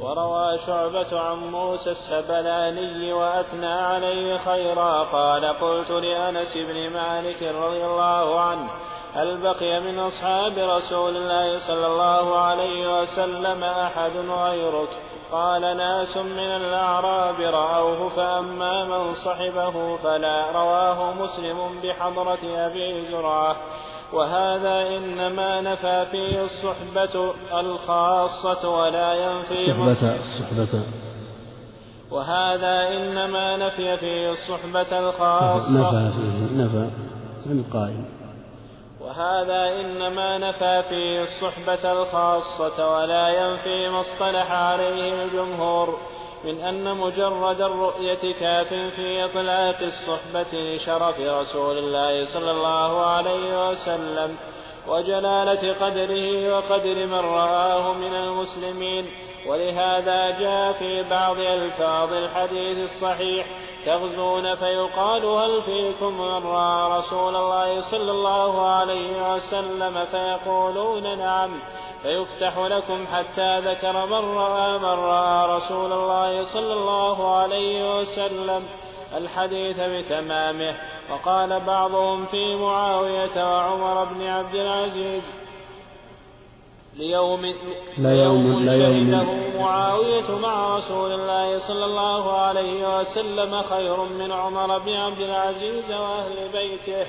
وروى شعبة عن موسى السبلاني وأثنى عليه خيرا قال قلت لأنس بن مالك رضي الله عنه هل بقي من أصحاب رسول الله صلى الله عليه وسلم أحد غيرك؟ قال ناس من الأعراب رأوه فأما من صحبه فلا. رواه مسلم بحضرة أبي زرعة. وهذا إنما نفى فيه الصحبة الخاصة ولا ينفي الصحبة الصحبة وهذا إنما نفي فيه الصحبة الخاصة. نفى فيه نفى القائل وهذا إنما نفى فيه الصحبة الخاصة ولا ينفي ما اصطلح عليه الجمهور. من أن مجرد الرؤية كاف في إطلاق الصحبة لشرف رسول الله صلى الله عليه وسلم وجلالة قدره وقدر من رآه من المسلمين. ولهذا جاء في بعض ألفاظ الحديث الصحيح تغزون فيقال هل فيكم من رأى رسول الله صلى الله عليه وسلم فيقولون نعم فيفتح لكم حتى ذكر من رأى من رأى رسول الله صلى الله عليه وسلم الحديث بتمامه. وقال بعضهم في معاوية وعمر بن عبد العزيز ليوم ليوم شهده معاوية مع رسول الله صلى الله عليه وسلم خير من عمر بن عبد العزيز وأهل بيته.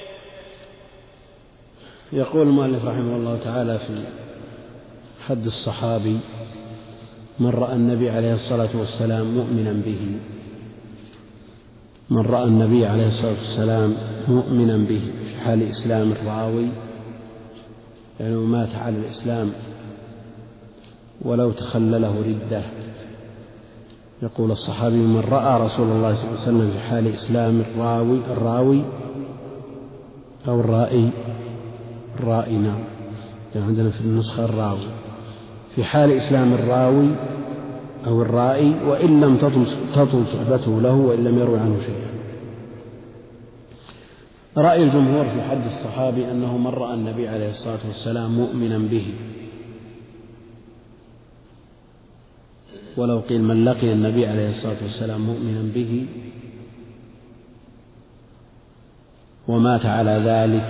يقول المؤلف رحمه الله تعالى في حد الصحابي من رأى النبي عليه الصلاة والسلام مؤمنا به من رأى النبي عليه الصلاة والسلام مؤمنا به في حال إسلام الراوي يعني مات على الإسلام ولو تخلله ردة. يقول الصحابي من رأى رسول الله صلى الله عليه وسلم في حال إسلام الراوي الراوي أو الرائي الرائي نعم. يعني عندنا في النسخة الراوي. في حال إسلام الراوي أو الرائي وإن لم تطل صحبته له وإن لم يروي عنه شيئا. رأي الجمهور في حد الصحابي أنه من رأى النبي عليه الصلاة والسلام مؤمنا به. ولو قيل من لقي النبي عليه الصلاة والسلام مؤمنا به ومات على ذلك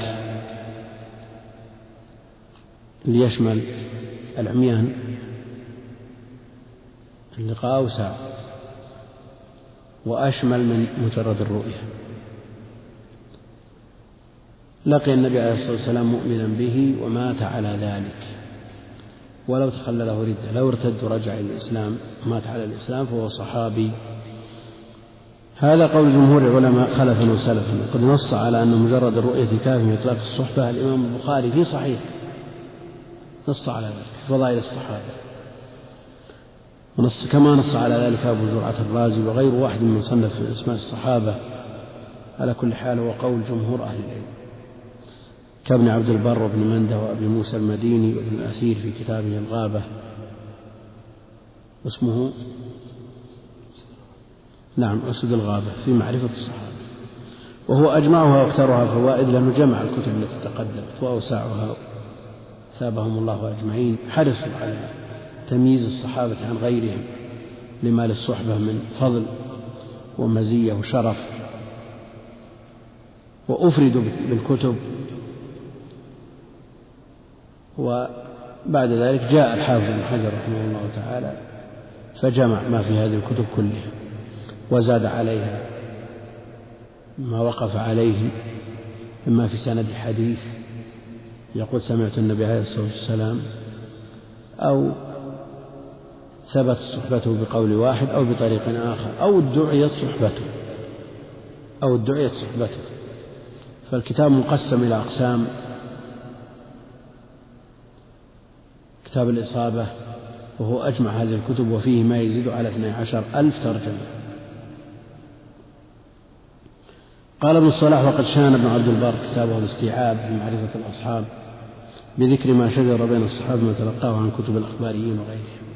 ليشمل العميان اللقاء أوسع وأشمل من مجرد الرؤية. لقي النبي عليه الصلاة والسلام مؤمنا به ومات على ذلك. ولو تخلله ردة. لو ارتد ورجع إلى الإسلام مات على الإسلام فهو صحابي. هذا قول جمهور العلماء خلفا وسلفا. قد نص على أن مجرد الرؤية كاف في إطلاق الصحبة. الإمام البخاري في صحيح. نص على ذلك. فضائل الصحابة. ونص كما نص على ذلك أبو زرعة الرازي وغير واحد من صنف أسماء الصحابة. على كل حال هو قول جمهور أهل العلم. كابن عبد البر وابن منده وأبي موسى المديني وابن الأثير في كتابه الغابة. اسمه؟ نعم أسد الغابة في معرفة الصحابة. وهو أجمعها وأكثرها فوائد لأنه جمع الكتب التي تقدمت وأوسعها ثابهم الله أجمعين. حرصوا على تمييز الصحابة عن غيرهم لما للصحبة من فضل ومزية وشرف. وأفردوا بالكتب وبعد ذلك جاء الحافظ بن حجر رحمه الله تعالى فجمع ما في هذه الكتب كلها وزاد عليها ما وقف عليه إما في سند حديث يقول سمعت النبي عليه الصلاة والسلام أو ثبت صحبته بقول واحد أو بطريق آخر أو ادعيت صحبته أو ادعيت صحبته فالكتاب مقسم إلى أقسام كتاب الإصابة وهو أجمع هذه الكتب وفيه ما يزيد على اثني عشر ألف ترجمة. قال ابن الصلاح وقد شان ابن عبد البر كتابه الاستيعاب في معرفة الأصحاب بذكر ما شجر بين الصحابة ما تلقاه عن كتب الأخباريين وغيرهم.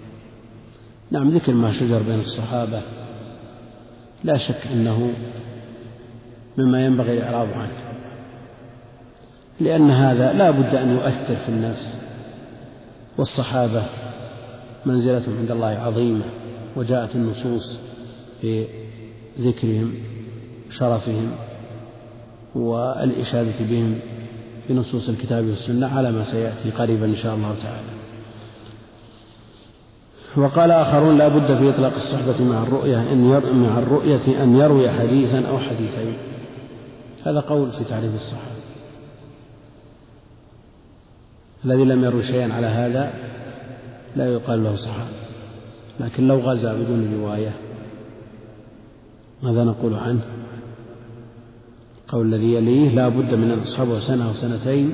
نعم ذكر ما شجر بين الصحابة لا شك أنه مما ينبغي الإعراض عنه لأن هذا لا بد أن يؤثر في النفس. والصحابة منزلتهم عند الله عظيمة وجاءت النصوص في ذكرهم شرفهم والإشادة بهم في نصوص الكتاب والسنة على ما سيأتي قريبا إن شاء الله تعالى. وقال آخرون لا بد في إطلاق الصحبة مع الرؤية أن مع الرؤية أن يروي حديثا أو حديثين. هذا قول في تعريف الصحابة. الذي لم يروي شيئا على هذا لا يقال له صحابي. لكن لو غزا بدون رواية ماذا نقول عنه؟ القول الذي يليه لا بد من أن أصحابه سنة أو سنتين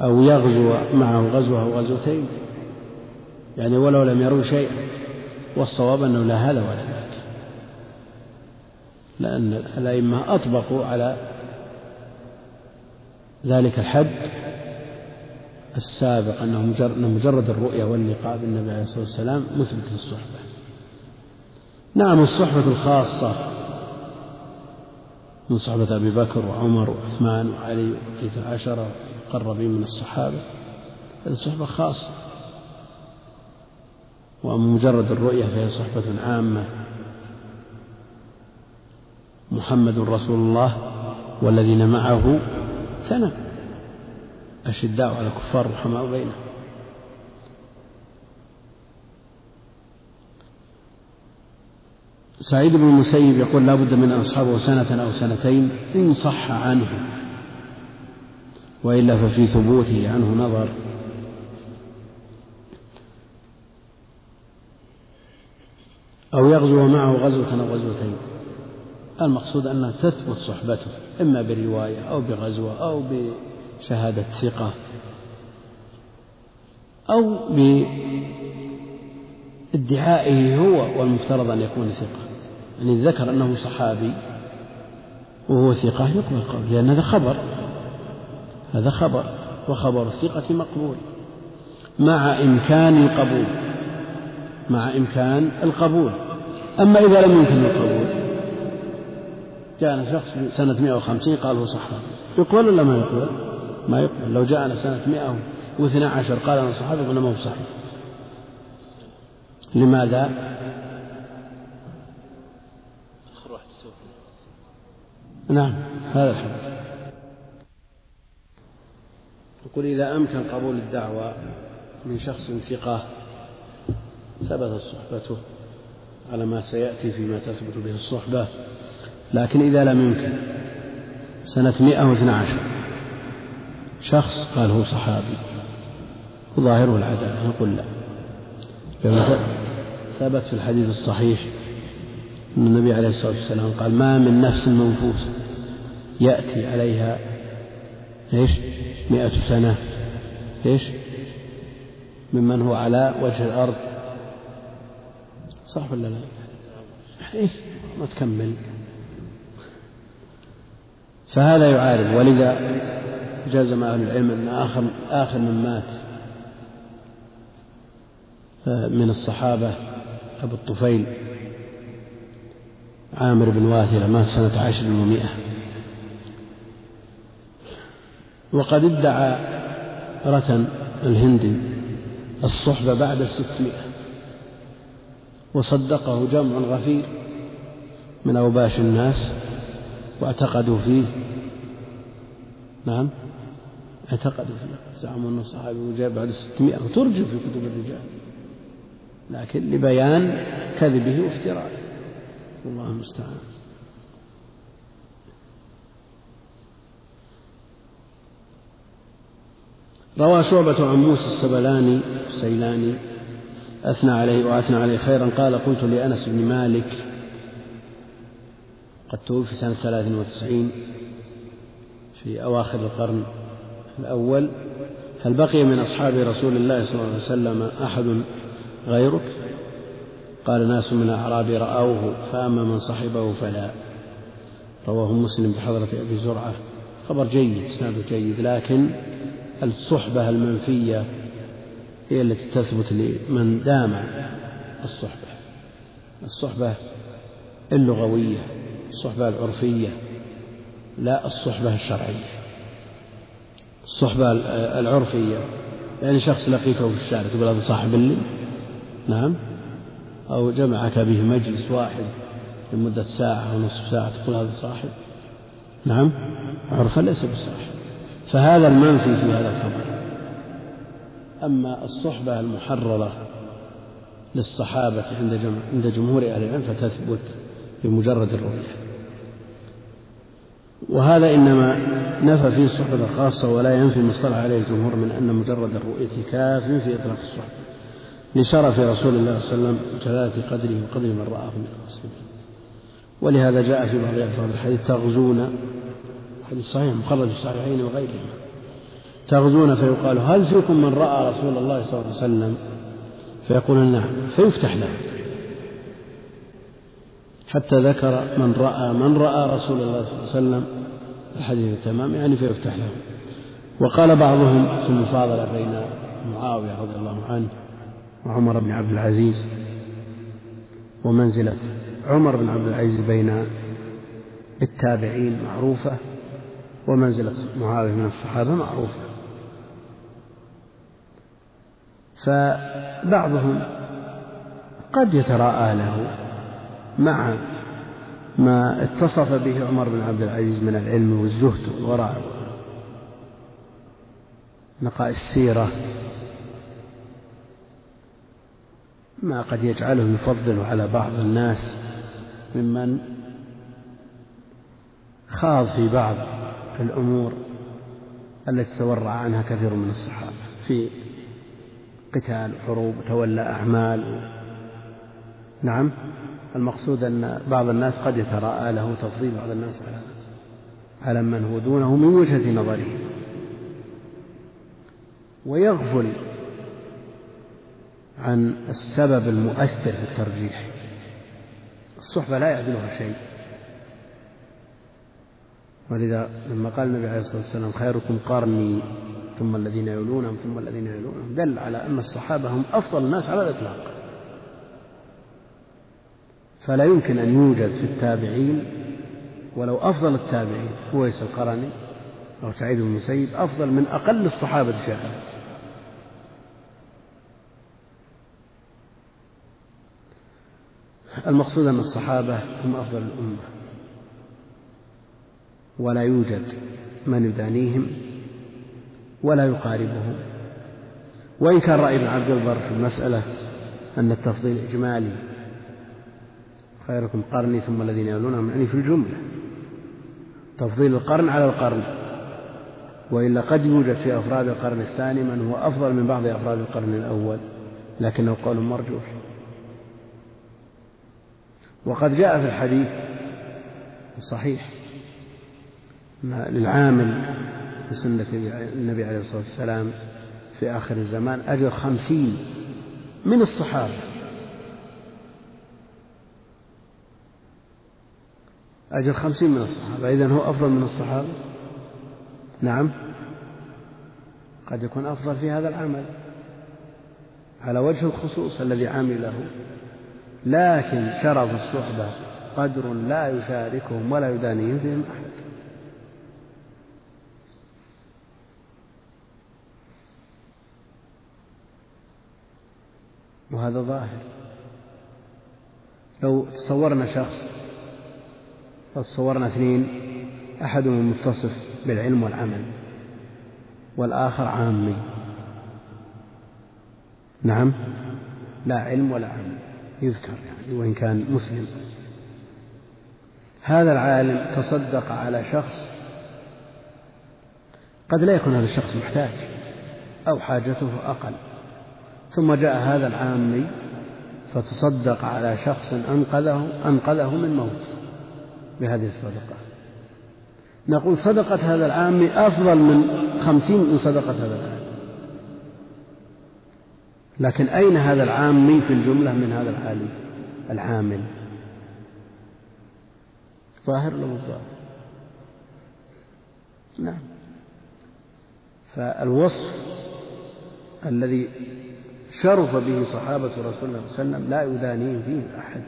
أو يغزو معه غزوة أو غزوتين. يعني ولو لم يروا شيئا والصواب أنه لا هذا ولا ذاك. لأن الأئمة أطبقوا على ذلك الحد السابق أنه مجرد الرؤية واللقاء بالنبي عليه الصلاة والسلام مثبت للصحبة. نعم الصحبة الخاصة من صحبة أبي بكر وعمر وعثمان وعلي وبقية العشرة المقربين من الصحابة. هذه صحبة خاصة. وأما مجرد الرؤية فهي صحبة عامة. محمد رسول الله والذين معه ثنى أشداء على الكفار رحماء بينهم. سعيد بن المسيب يقول لا بد من أصحابه سنة أو سنتين إن صح عنه وإلا ففي ثبوته عنه نظر. أو يغزو معه غزوة أو غزوتين. المقصود أنها تثبت صحبته إما برواية أو بغزوة أو بشهادة ثقة أو بادعائه هو والمفترض أن يكون ثقة. يعني ذكر أنه صحابي وهو ثقة يقبل قول لأن هذا خبر. هذا خبر وخبر الثقة مقبول. مع إمكان القبول مع إمكان القبول. أما إذا لم يمكن القبول جاءنا شخص سنة 150 قال هو صحابي. يقبل ولا ما يقبل؟ ما يقبل. لو جاءنا سنة 112 قال أنا صحابي قلنا ما هو صحيح. لماذا؟ نعم هذا الحديث. يقول إذا أمكن قبول الدعوة من شخص ثقة ثبتت صحبته على ما سيأتي فيما تثبت به الصحبة. لكن إذا لم يمكن سنة مئة واثنى عشر. شخص قال هو صحابي وظاهره العدالة نقول لا. ثبت في الحديث الصحيح أن النبي عليه الصلاة والسلام قال ما من نفس منفوسة يأتي عليها إيش؟ مئة سنة. إيش؟ ممن هو على وجه الأرض. صح ولا لا؟ إيه ما تكمل. فهذا يعارض. ولذا جزم أهل العلم أن آخر آخر من مات آه، من الصحابة أبو الطفيل عامر بن واثلة مات سنة عشر ومائة. وقد ادعى رتن الهندي الصحبة بعد الستمائة وصدقه جمع غفير من أوباش الناس واعتقدوا فيه. نعم. اعتقدوا فيه زعموا أنه صحابي وجاء بعد الستمائة وترجم في كتب الرجال. لكن لبيان كذبه وافترائه والله المستعان. روى شعبة عن موسى السبلاني السيلاني أثنى عليه وأثنى عليه خيرا قال قلت لأنس بن مالك قد توفي سنة ثلاث وتسعين في أواخر القرن الأول هل بقي من أصحاب رسول الله صلى الله عليه وسلم أحد غيرك؟ قال ناس من الأعراب رأوه فأما من صحبه فلا. رواه مسلم بحضرة أبي زرعة. خبر جيد إسناده جيد لكن الصحبة المنفية هي التي تثبت لمن دام الصحبة. الصحبة اللغوية الصحبة العرفية لا الصحبة الشرعية. الصحبة العرفية. يعني شخص لقيته في الشارع تقول هذا صاحب لي نعم. أو جمعك به مجلس واحد لمدة ساعة أو نصف ساعة تقول هذا صاحب. نعم. عرفا ليس بصاحب. فهذا المنفي في هذا الخبر. أما الصحبة المحررة للصحابة عند عند جمهور أهل العلم فتثبت بمجرد الرؤية. وهذا إنما نفى فيه الصحبة الخاصة ولا ينفي ما اصطلح عليه الجمهور من أن مجرد الرؤية كاف في إطلاق الصحبة. لشرف رسول الله صلى الله عليه وسلم جلالة قدره وقدر من رآه من المسلمين ولهذا جاء في بعض ألفاظ الحديث تغزون حديث صحيح مخرج الصحيحين وغيرهما تغزون فيقال هل فيكم من رأى رسول الله صلى الله عليه وسلم؟ فيقولون نعم فيفتح له حتى ذكر من رأى من رأى رسول الله صلى الله عليه وسلم الحديث تمام يعني فيفتح له. وقال بعضهم في المفاضلة بين معاوية رضي الله عنه وعمر بن عبد العزيز ومنزلة عمر بن عبد العزيز بين التابعين معروفة ومنزلة معاوية من الصحابة معروفة. فبعضهم قد يتراءى له مع ما اتصف به عمر بن عبد العزيز من العلم والزهد والورع نقاء السيرة. ما قد يجعله يفضل على بعض الناس ممن خاض في بعض الأمور التي تورع عنها كثير من الصحابة في قتال وحروب وتولى أعمال. نعم. المقصود أن بعض الناس قد يتراءى له تفضيل بعض الناس على على من هو دونه من وجهة نظره. ويغفل عن السبب المؤثر في الترجيح. الصحبة لا يعدلها شيء. ولذا لما قال النبي عليه الصلاة والسلام خيركم قرني ثم الذين يلونهم ثم الذين يلونهم دل على أن الصحابة هم أفضل الناس على الإطلاق. فلا يمكن أن يوجد في التابعين ولو أفضل التابعين هويس القرني أو سعيد بن المسيب أفضل من أقل الصحابة شيخا المقصود أن الصحابة هم أفضل الأمة. ولا يوجد من يدانيهم ولا يقاربهم. وإن كان رأي ابن عبد البر في المسألة أن التفضيل إجمالي خيركم قرني ثم الذين يلونهم يعني في الجملة. تفضيل القرن على القرن. وإلا قد يوجد في أفراد القرن الثاني من هو أفضل من بعض أفراد القرن الأول لكنه قول مرجوح. وقد جاء في الحديث صحيح للعامل بسنة النبي عليه الصلاة والسلام في آخر الزمان أجر خمسين من الصحابة. أجر خمسين من الصحابة. إذن هو أفضل من الصحابة. نعم. قد يكون أفضل في هذا العمل. على وجه الخصوص الذي عمله. لكن شرف الصحبة قدر لا يشاركهم ولا يدانيهم فيهم أحد. وهذا ظاهر. لو تصورنا شخص لو تصورنا اثنين أحدهم متصف بالعلم والعمل والآخر عامي. نعم؟ لا علم ولا عمل. يذكر يعني وإن كان مسلم. هذا العالم تصدق على شخص قد لا يكون هذا الشخص محتاج أو حاجته أقل. ثم جاء هذا العامي فتصدق على شخص أنقذه أنقذه من موت. بهذه الصدقة. نقول صدقة هذا العامي أفضل من خمسين من صدقة هذا العالم لكن أين هذا العامي في الجملة من هذا العالم العامل؟ ظاهر مو ظاهر؟ نعم. فالوصف الذي شرف به صحابة رسول الله صلى الله عليه وسلم لا يدانيهم فيه أحد.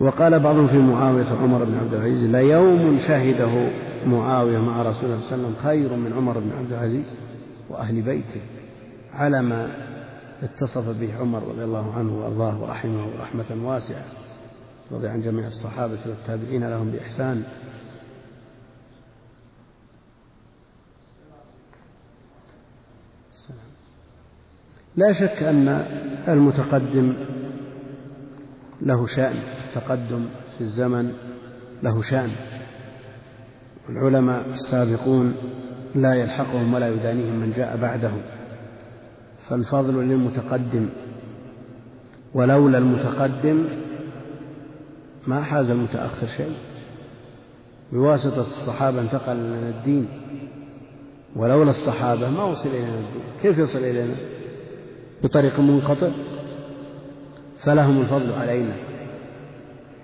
وقال بعضهم في معاوية عمر بن عبد العزيز ليوم شهده معاوية مع رسول الله صلى الله عليه وسلم خير من عمر بن عبد العزيز وأهل بيته. على ما اتصف به عمر رضي الله عنه وأرضاه ورحمه رحمة واسعة رضي عن جميع الصحابة والتابعين لهم بإحسان. لا شك أن المتقدم له شأن التقدم في الزمن له شأن. العلماء السابقون لا يلحقهم ولا يدانيهم من جاء بعدهم. فالفضل للمتقدم ولولا المتقدم ما حاز المتأخر شيء. بواسطة الصحابة انتقل لنا الدين ولولا الصحابة ما وصل إلينا الدين. كيف يصل إلينا؟ بطريق منقطع؟ فلهم الفضل علينا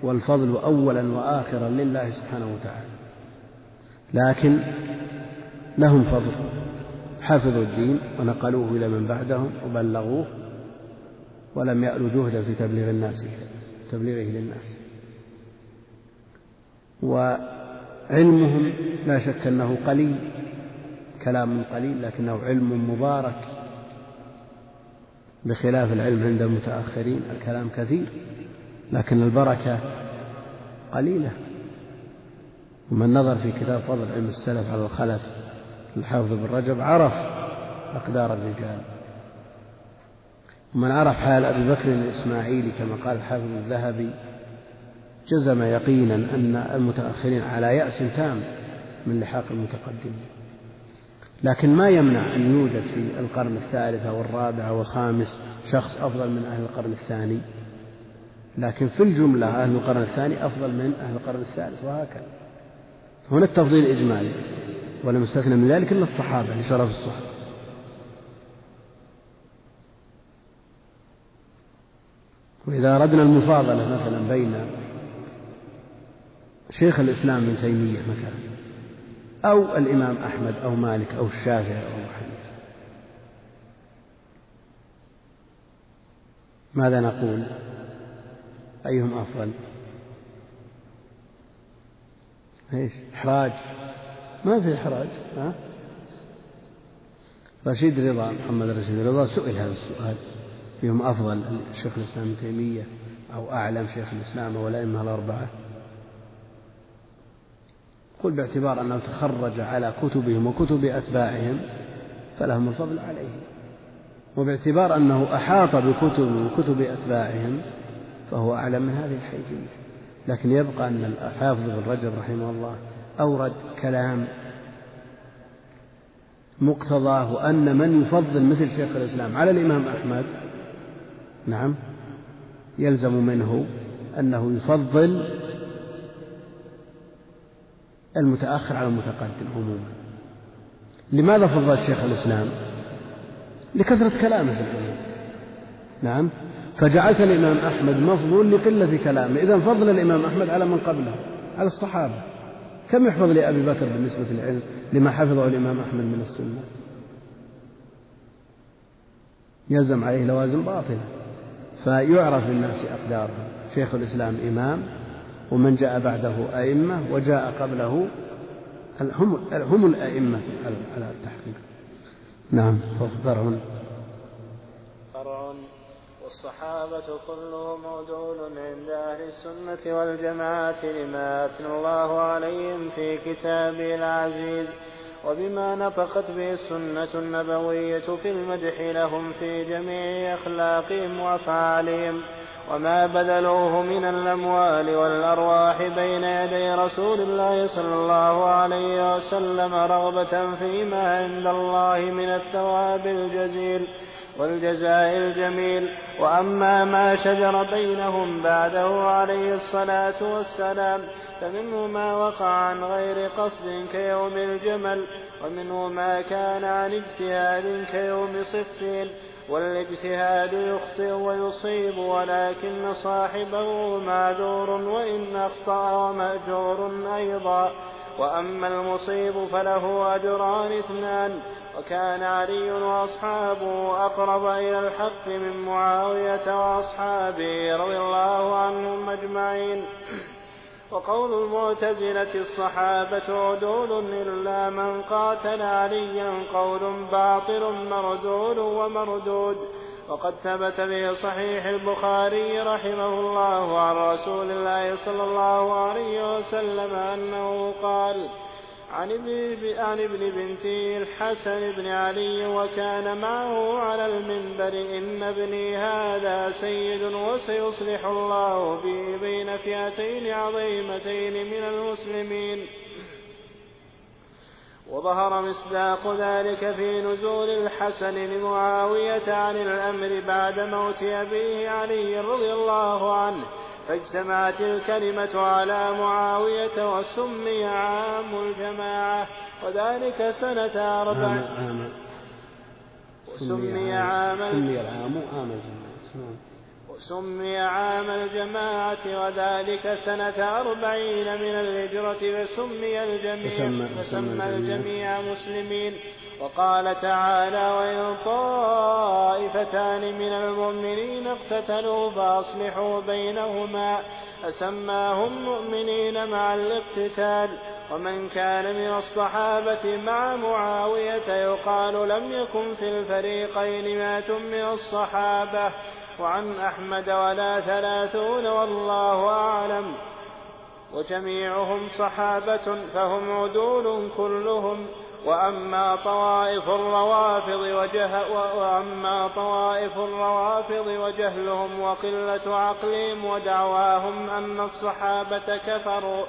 والفضل أولا وآخرا لله سبحانه وتعالى. لكن لهم فضل. حفظوا الدين ونقلوه إلى من بعدهم وبلغوه ولم يألوا جهدا في تبليغ الناس تبليغه للناس. وعلمهم لا شك أنه قليل كلام قليل لكنه علم مبارك. بخلاف العلم عند المتأخرين الكلام كثير لكن البركة قليلة. ومن نظر في كتاب فضل علم السلف على الخلف الحافظ بن رجب عرف أقدار الرجال. ومن عرف حال أبي بكر الإسماعيلي كما قال الحافظ الذهبي جزم يقينا أن المتأخرين على يأس تام من لحاق المتقدمين. لكن ما يمنع أن يوجد في القرن الثالث أو الرابع أو الخامس شخص أفضل من أهل القرن الثاني. لكن في الجملة أهل القرن الثاني أفضل من أهل القرن الثالث وهكذا. هنا التفضيل إجمالي ولم يستثنى من ذلك إلا الصحابة لشرف الصحبة وإذا أردنا المفاضلة مثلا بين شيخ الإسلام ابن تيمية مثلا أو الإمام أحمد أو مالك أو الشافعي أو حنيفة ماذا نقول؟ أيهم أفضل؟ إيش؟ إحراج. ما في إحراج ها؟ رشيد رضا محمد رشيد رضا سئل هذا السؤال. فيهم أفضل شيخ الإسلام ابن تيمية أو أعلم شيخ الإسلام والأئمة الأربعة؟ قل باعتبار أنه تخرج على كتبهم وكتب أتباعهم فلهم الفضل عليهم. وباعتبار أنه أحاط بكتب وكتب أتباعهم فهو أعلم من هذه الحيثية. لكن يبقى أن الحافظ بن رجب رحمه الله أورد كلام مقتضاه أن من يفضل مثل شيخ الإسلام على الإمام أحمد نعم يلزم منه أنه يفضل المتأخر على المتقدم عموما. لماذا فضل شيخ الإسلام؟ لكثرة كلامه في العلم نعم. فجعلت الإمام أحمد مفضول لقلة كلامه. إذا فضل الإمام أحمد على من قبله على الصحابة. كم يحفظ لأبي بكر بالنسبة للعلم لما حفظه الإمام أحمد من السنة؟ يلزم عليه لوازم باطلة. فيعرف للناس أقدارهم شيخ الإسلام إمام ومن جاء بعده أئمة وجاء قبله هم هم الأئمة على التحقيق؟ نعم فرع فرع والصحابة كلهم عدول عند أهل السنة والجماعة لما أثنى الله عليهم في كتابه العزيز. وبما نطقت به السنة النبوية في المدح لهم في جميع أخلاقهم وأفعالهم وما بذلوه من الأموال والأرواح بين يدي رسول الله صلى الله عليه وسلم رغبة فيما عند الله من الثواب الجزيل والجزاء الجميل. وأما ما شجر بينهم بعده عليه الصلاة والسلام فمنه ما وقع عن غير قصد كيوم الجمل ومنه ما كان عن اجتهاد كيوم صفين. والإجتهاد يخطئ ويصيب ولكن صاحبه معذور وإن أخطأ ومأجور أيضا. وأما المصيب فله أجران اثنان وكان علي وأصحابه أقرب إلى الحق من معاوية وأصحابه رضي الله عنهم أجمعين. وقول المعتزلة الصحابة عدول إلا من قاتل عليا قول باطل مردود ومردود. وقد ثبت في صحيح البخاري رحمه الله عن رسول الله صلى الله عليه وسلم أنه قال عن ابن ابن بنتي الحسن بن علي وكان معه على المنبر إن ابني هذا سيد وسيصلح الله به بين فئتين عظيمتين من المسلمين. وظهر مصداق ذلك في نزول الحسن لمعاوية عن الأمر بعد موت أبيه علي رضي الله عنه. فاجتمعت الكلمة على معاوية وسمي عام الجماعة وذلك سنة أربع. وسمي عام. سمي العام عام الجماعة. وسمي عام الجماعة وذلك سنة أربعين من الهجرة فسمي الجميع فسمى الجميع مسلمين. وقال تعالى وإن طائفتان من المؤمنين اقتتلوا فأصلحوا بينهما فسماهم مؤمنين مع الاقتتال ومن كان من الصحابة مع معاوية يقال لم يكن في الفريقين مات من الصحابة وعن أحمد ولا ثلاثون والله أعلم وجميعهم صحابة فهم عدول كلهم وأما طوائف الروافض وجه وأما طوائف الروافض وجهلهم وقلة عقلهم ودعواهم أن الصحابة كفروا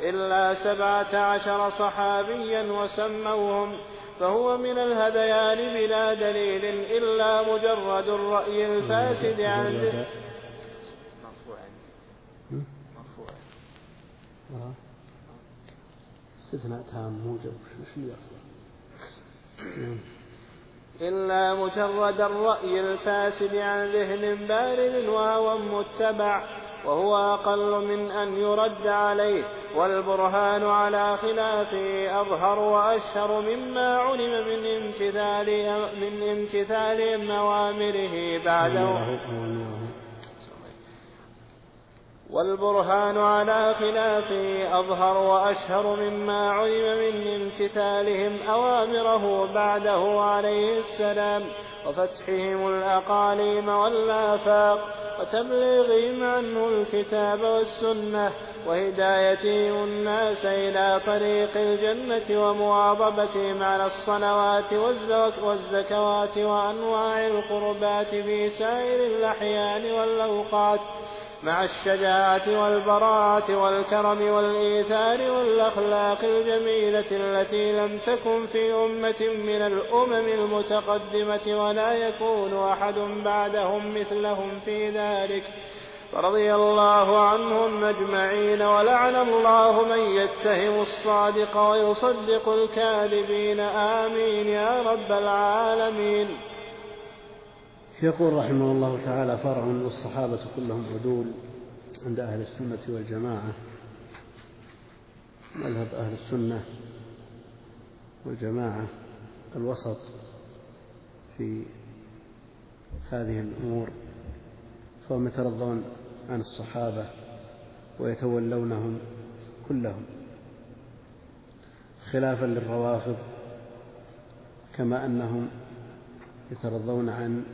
إلا سبعة عشر صحابيا وسموهم فهو من الهذيان بلا دليل إلا مجرد الرأي الفاسد عن استثناء تام موجب. اللي إلا مجرد الرأي الفاسد عن ذهن بارد وهوى متبع وهو أقل من أن يرد عليه والبرهان على خلافه أظهر وأشهر مما علم من امتثال من امتثال أوامره بعده. والبرهان على خلافه أظهر وأشهر مما علم من امتثالهم أوامره بعده عليه السلام وفتحهم الأقاليم والآفاق وتبليغهم عنه الكتاب والسنة وهدايتهم الناس إلى طريق الجنة ومواظبتهم على الصلوات والزكوات وأنواع القربات في سائر الأحيان والأوقات مع الشجاعة والبراعة والكرم والإيثار والأخلاق الجميلة التي لم تكن في أمة من الأمم المتقدمة ولا يكون أحد بعدهم مثلهم في ذلك. فرضي الله عنهم أجمعين ولعن الله من يتهم الصادق ويصدق الكاذبين. آمين يا رب العالمين. يقول رحمه الله تعالى فرع والصحابة كلهم عدول عند أهل السنة والجماعة. مذهب أهل السنة والجماعة الوسط في هذه الأمور فهم يترضون عن الصحابة ويتولونهم كلهم خلافا للروافض كما أنهم يترضون عن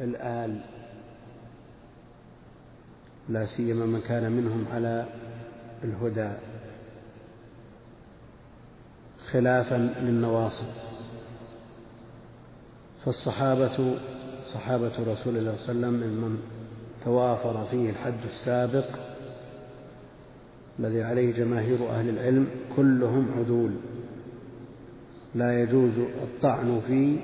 الآل. لا سيما من كان منهم على الهدى. خلافا للنواصب. فالصحابة صحابة رسول الله صلى الله عليه وسلم ممن توافر فيه الحد السابق الذي عليه جماهير أهل العلم كلهم عدول. لا يجوز الطعن في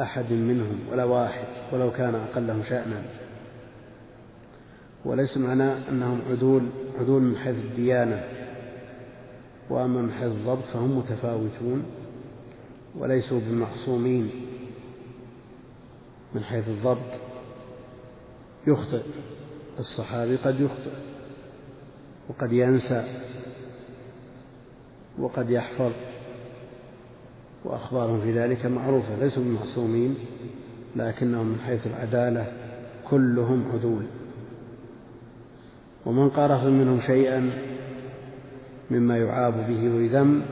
أحد منهم ولا واحد ولو كان أقلهم شأنا. وليس معناه أنهم عدول عدول من حيث الديانة. وأما من حيث الضبط فهم متفاوتون وليسوا بمعصومين. من حيث الضبط يخطئ الصحابي قد يخطئ وقد ينسى وقد يحفظ. وأخبارهم في ذلك معروفة ليسوا بمعصومين لكنهم من حيث العدالة كلهم عدول. ومن قارف منهم شيئا مما يعاب به ويذم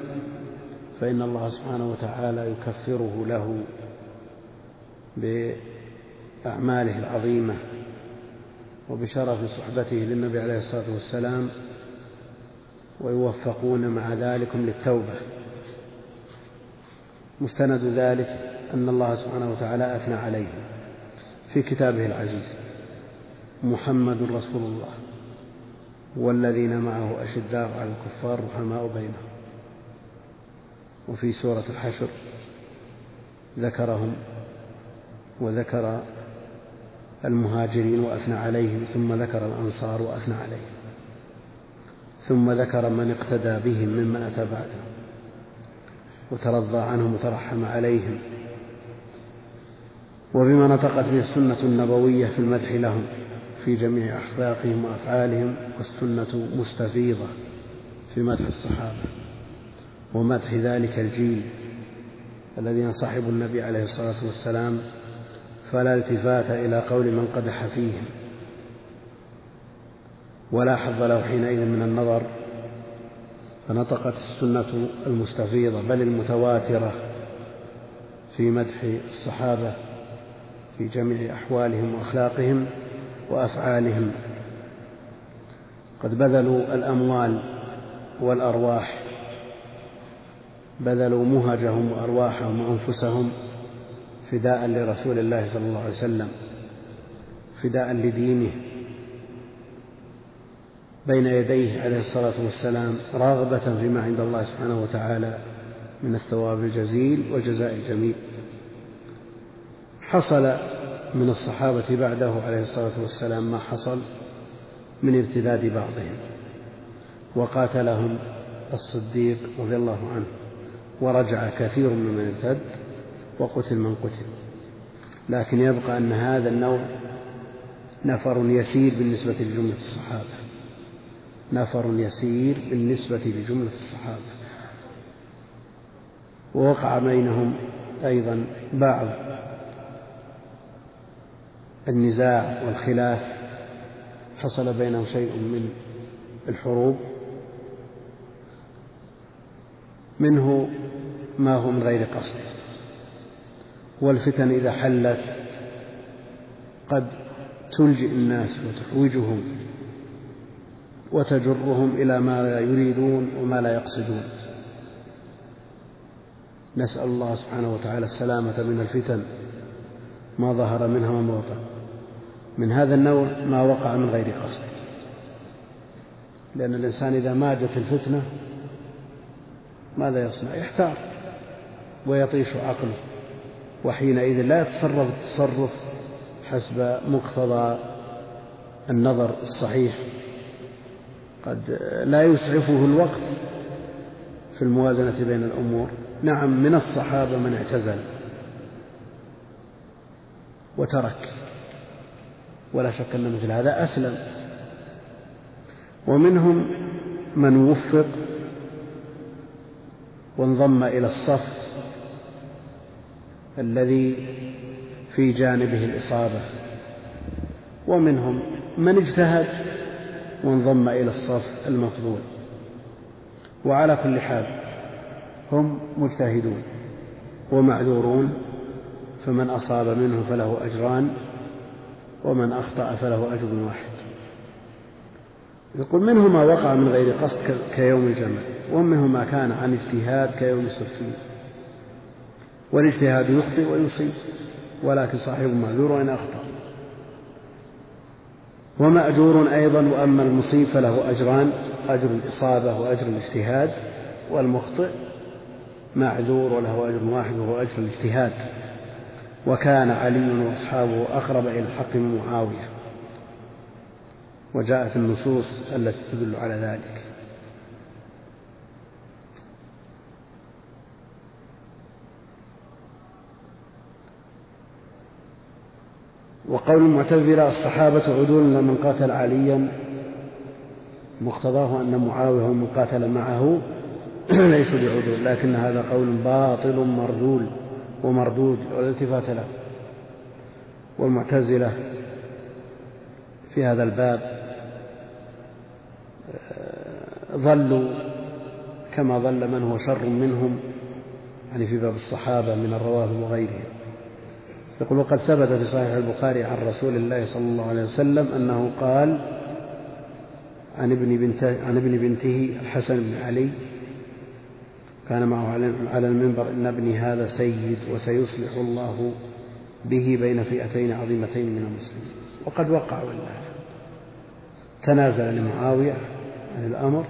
فإن الله سبحانه وتعالى يكفره له بأعماله العظيمة وبشرف صحبته للنبي عليه الصلاة والسلام ويوفقون مع ذلكم للتوبة. مستند ذلك أن الله سبحانه وتعالى أثنى عليهم في كتابه العزيز. محمد رسول الله والذين معه أشداء على الكفار رحماء بينهم. وفي سورة الحشر ذكرهم وذكر المهاجرين وأثنى عليهم ثم ذكر الأنصار وأثنى عليهم. ثم ذكر من اقتدى بهم ممن أتى بعدهم وترضى عنهم وترحم عليهم. وبما نطقت به السنة النبوية في المدح لهم في جميع أخلاقهم وأفعالهم والسنة مستفيضة في مدح الصحابة ومدح ذلك الجيل الذين صحبوا النبي عليه الصلاة والسلام فلا التفات إلى قول من قدح فيهم. ولا حظ له حينئذ من النظر فنطقت السنة المستفيضة بل المتواترة في مدح الصحابة في جميع أحوالهم وأخلاقهم وأفعالهم. قد بذلوا الأموال والأرواح بذلوا مهجهم وأرواحهم وأنفسهم فداء لرسول الله صلى الله عليه وسلم فداء لدينه. بين يديه عليه الصلاة والسلام راغبة فيما عند الله سبحانه وتعالى من الثواب الجزيل والجزاء الجميل حصل من الصحابة بعده عليه الصلاة والسلام ما حصل من ارتداد بعضهم وقاتلهم الصديق رضي الله عنه ورجع كثير ممن ارتد وقتل من قتل. لكن يبقى أن هذا النوع نفر يسير بالنسبة لجملة الصحابة. نفر يسير بالنسبة لجملة الصحابة. ووقع بينهم أيضا بعض النزاع والخلاف. حصل بينهم شيء من الحروب. منه ما هو من غير قصد. والفتن إذا حلت قد تلجئ الناس وتحوجهم. وتجرهم إلى ما لا يريدون وما لا يقصدون. نسأل الله سبحانه وتعالى السلامة من الفتن ما ظهر منها وما بطن. من هذا النوع ما وقع من غير قصد. لأن الإنسان إذا ماجت الفتنة ماذا يصنع؟ يحتار ويطيش عقله. وحينئذ لا يتصرف التصرف حسب مقتضى النظر الصحيح. قد لا يسعفه الوقت في الموازنة بين الأمور. نعم من الصحابة من اعتزل وترك ولا شك أن مثل هذا أسلم. ومنهم من وفق وانضم إلى الصف الذي في جانبه الإصابة. ومنهم من اجتهد وانضم إلى الصف المفضول. وعلى كل حال هم مجتهدون ومعذورون فمن أصاب منهم فله أجران ومن أخطأ فله أجر واحد. يقول منه ما وقع من غير قصد كيوم الجمع ومنه ما كان عن اجتهاد كيوم الصفين والاجتهاد يخطئ ويصيب ولكن صاحب معذور وإن أخطأ. ومأجور أيضا وأما المصيب فله أجران أجر الإصابة وأجر الاجتهاد والمخطئ معذور وله أجر واحد وهو أجر الاجتهاد. وكان علي وأصحابه أقرب إلى الحق من معاوية وجاءت النصوص التي تدل على ذلك. وقول المعتزلة الصحابة عدول من قاتل عليا مقتضاه أن معاوية من قاتل معه [clears throat] ليسوا بعدول لكن هذا قول باطل مرذول ومردود ولا التفات له. والمعتزلة في هذا الباب آه، ظلوا كما ظل من هو شر منهم يعني في باب الصحابة من الروافض وغيرهم. يقول وقد ثبت في صحيح البخاري عن رسول الله صلى الله عليه وسلم أنه قال عن ابن بنته, عن ابن بنته الحسن بن علي كان معه على المنبر إن ابني هذا سيد وسيصلح الله به بين فئتين عظيمتين من المسلمين. وقد وقع والله تنازل لمعاوية عن الأمر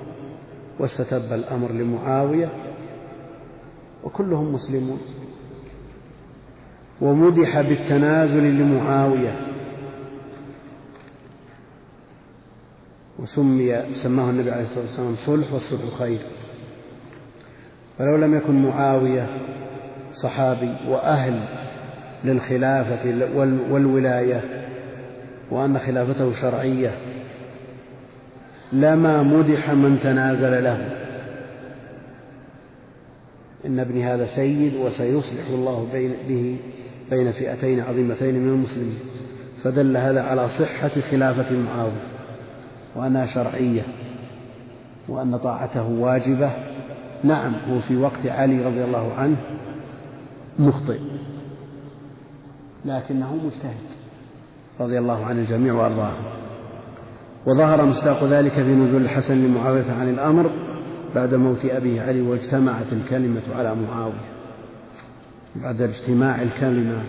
واستتب الأمر لمعاوية وكلهم مسلمون. ومدح بالتنازل لمعاوية. وسمي سماه النبي عليه الصلاة والسلام صلح والصلح خير ولو لم يكن معاوية صحابي وأهل للخلافة والولاية وأن خلافته شرعية لما مدح من تنازل له. إن ابني هذا سيد وسيصلح الله به بين فئتين عظيمتين من المسلمين فدل هذا على صحة خلافة معاوية وأنها شرعية وأن طاعته واجبة. نعم هو في وقت علي رضي الله عنه مخطئ لكنه مجتهد رضي الله عن الجميع وأرضاه. وظهر مصداق ذلك في نزول الحسن لمعاوية عن الأمر بعد موت أبيه علي واجتمعت الكلمة على معاوية. بعد اجتماع الكلمة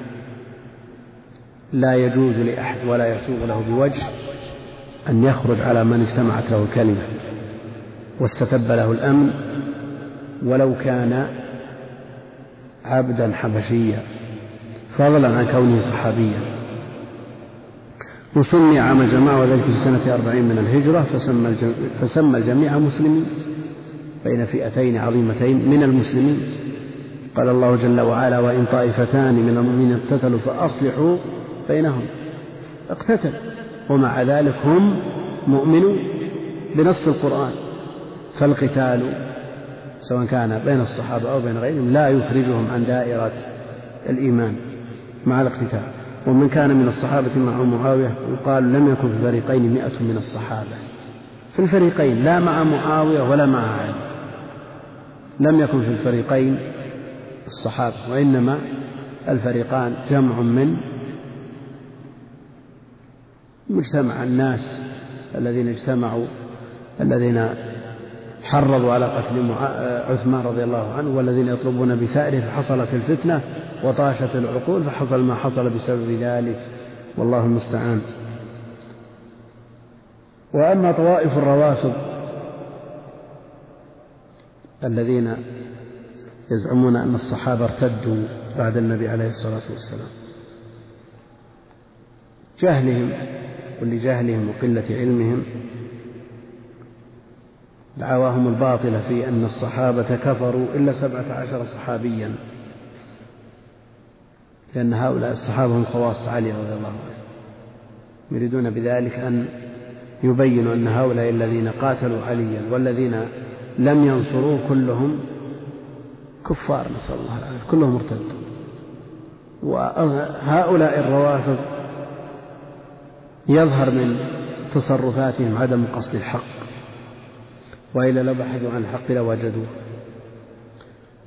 لا يجوز لأحد ولا يسوغ له بوجه أن يخرج على من اجتمعت له الكلمة واستتب له الأمن ولو كان عبدا حبشيا فضلا عن كونه صحابيا. وسمي عام الجماعة وذلك في سنة أربعين من الهجرة فسمى, فسمى الجميع مسلمين بين فئتين عظيمتين من المسلمين. قال الله جل وعلا وإن طائفتان من المؤمنين اقتتلوا فأصلحوا بينهم. اقتتل. ومع ذلك هم مؤمنون بنص القرآن. فالقتال سواء كان بين الصحابة أو بين غيرهم لا يخرجهم عن دائرة الإيمان مع الاقتتال. ومن كان من الصحابة مع معاوية يقال لم يكن في الفريقين مئة من الصحابة. في الفريقين لا مع معاوية ولا مع علي. لم يكن في الفريقين الصحابة وإنما الفريقان جمع من مجتمع الناس الذين اجتمعوا الذين حرضوا على قتل عثمان رضي الله عنه والذين يطلبون بثأره فحصلت الفتنة وطاشت العقول فحصل ما حصل بسبب ذلك والله المستعان. وأما طوائف الروافض الذين يزعمون أن الصحابة ارتدوا بعد النبي عليه الصلاة والسلام. جهلهم ولجهلهم وقلة علمهم دعواهم الباطلة في أن الصحابة كفروا إلا سبعة عشر صحابيا لأن هؤلاء الصحابة هم خواص علي رضي الله عنه. يريدون بذلك أن يبينوا أن هؤلاء الذين قاتلوا عليا والذين لم ينصروه كلهم كفار نسأل الله العافية. كلهم مرتدون وهؤلاء الروافض يظهر من تصرفاتهم عدم قصد الحق وإلا لو بحثوا عن الحق لوجدوه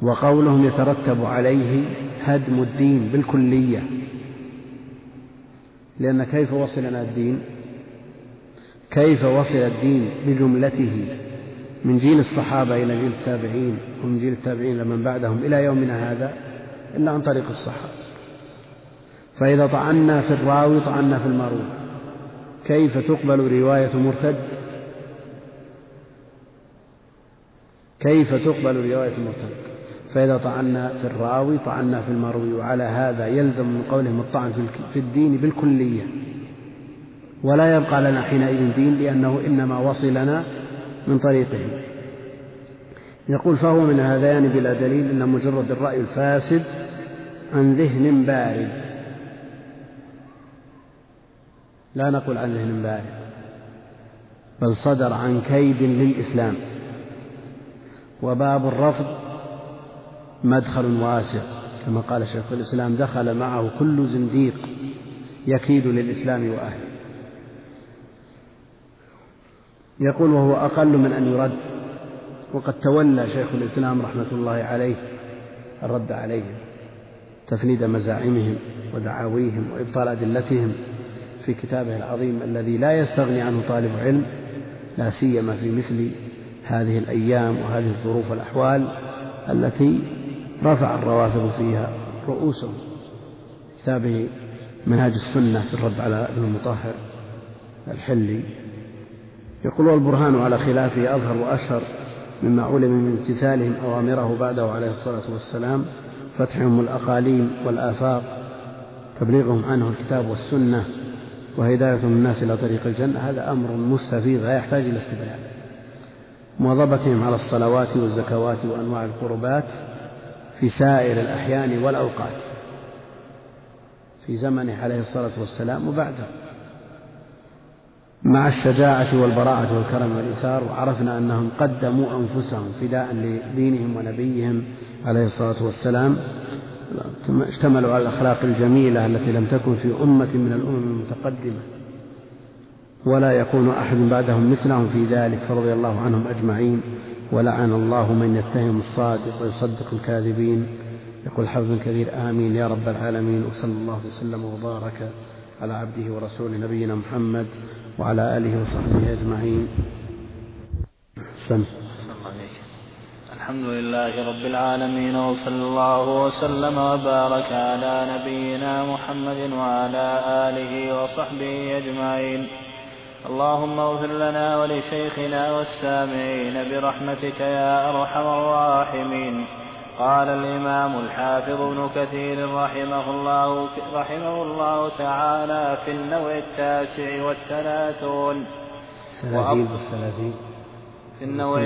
وقولهم يترتب عليه هدم الدين بالكلية لأن كيف وصلنا الدين؟ كيف وصل الدين بجملته؟ من جيل الصحابة إلى جيل التابعين ومن جيل التابعين لمن بعدهم إلى يومنا هذا إلا عن طريق الصحابة. فإذا طعنا في الراوي طعنا في المروي. كيف تقبل رواية مرتد؟ كيف تقبل رواية المرتد فإذا طعنا في الراوي طعنا في المروي وعلى هذا يلزم من قولهم الطعن في الدين بالكلية. ولا يبقى لنا حينئذ دين لأنه إنما وصلنا من طريقهم. يقول فهو من هذان بلا دليل إن مجرد الرأي الفاسد عن ذهن بارد. لا نقول عن ذهن بارد بل صدر عن كيد للإسلام. وباب الرفض مدخل واسع كما قال شيخ الإسلام دخل معه كل زنديق يكيد للإسلام وأهله. يقول وهو أقل من أن يرد وقد تولى شيخ الإسلام رحمة الله عليه الرد عليهم تفنيد مزاعمهم ودعاويهم وإبطال أدلتهم في كتابه العظيم الذي لا يستغني عنه طالب علم لا سيما في مثل هذه الأيام وهذه الظروف والأحوال التي رفع الروافض فيها رؤوسهم. كتابه منهاج السنة في الرد على ابن المطهر الحلي. يقول والبرهان على خلافه أظهر وأشهر مما علم من امتثالهم أوامره بعده عليه الصلاة والسلام فتحهم الأقاليم والآفاق تبليغهم عنه الكتاب والسنة وهداية الناس إلى طريق الجنة. هذا أمر مستفيض لا يحتاج إلى استبعاد مواظبتهم على الصلوات والزكوات وأنواع القربات في سائر الأحيان والأوقات في زمنه عليه الصلاة والسلام وبعده. مع الشجاعة والبراعة والكرم والإيثار وعرفنا أنهم قدموا أنفسهم فداء لدينهم ونبيهم عليه الصلاة والسلام. اشتملوا على الأخلاق الجميلة التي لم تكن في أمة من الأمم المتقدمة ولا يكون أحد بعدهم مثلهم في ذلك فرضي الله عنهم أجمعين. ولعن الله من يتهم الصادق ويصدق الكاذبين. يقول حفظ كبير آمين يا رب العالمين وصلى الله وسلم وبارك على عبده ورسوله نبينا محمد وعلى آله وصحبه أجمعين. سم. الحمد لله رب العالمين وصلى الله وسلم وبارك على نبينا محمد وعلى آله وصحبه أجمعين. اللهم اغفر لنا ولشيخنا والسامعين برحمتك يا أرحم الراحمين. قال الإمام الحافظ ابن كثير رحمه الله رحمه الله تعالى في النوع التاسع والثلاثون. ثلاثين والثلاثين. في النوع,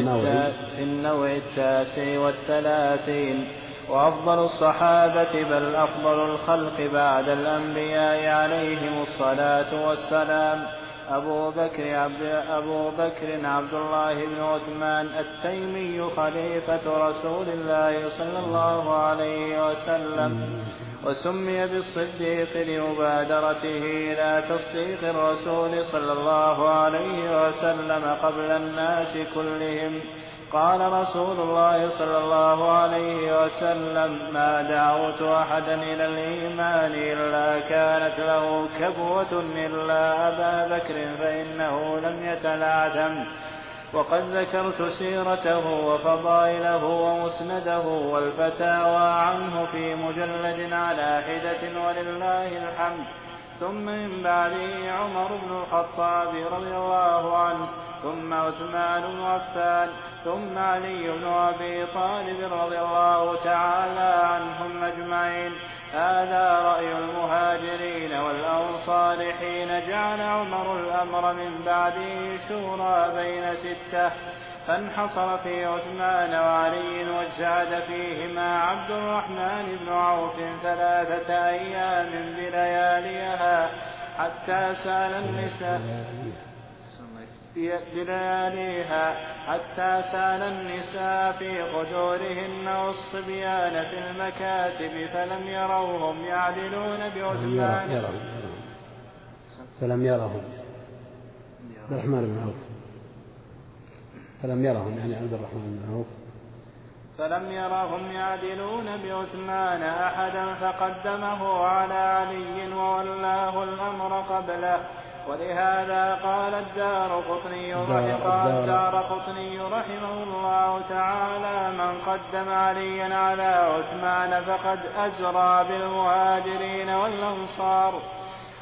في النوع التاسع والثلاثين. وأفضل الصحابة بل أفضل الخلق بعد الأنبياء عليهم الصلاة والسلام. أبو بكر عبد أبو بكر عبد الله بن عثمان التيمي خليفة رسول الله صلى الله عليه وسلم وسمي بالصديق لمبادرته إلى تصديق الرسول صلى الله عليه وسلم قبل الناس كلهم. قال رسول الله صلى الله عليه وسلم ما دعوت أحدا إلى الإيمان إلا كانت له كبوة إلا أبا بكر فإنه لم يتلعثم وقد ذكرت سيرته وفضائله ومسنده والفتاوى عنه في مجلد على حدة ولله الحمد. ثم من بعده عمر بن الخطاب رضي الله عنه ثم عثمان بن عفان ثم علي بن أبي طالب رضي الله تعالى عنهم أجمعين. هذا رأي المهاجرين والأنصار حين جعل عمر الأمر من بعده شورى بين ستة. فانحصر في عثمان وعلي واجتهد فيهما عبد الرحمن بن عوف ثلاثة أيام بلياليها حتى سأل النساء. بلياليها حتى سال النساء في قدورهن والصبيان في المكاتب فلم يروهم يعدلون بعثمان فلم يرهم. عبد الرحمن بن عوف. فلم يرهم يعني عبد الرحمن بن عوف. فلم يرهم يعدلون بعثمان أحدا فقدمه على علي وولاه الأمر قبله. ولهذا قال الدار قطني رحمه الدار قطني رحمه الله تعالى من قدم عليا على عثمان فقد أزرى بالمهاجرين والأنصار.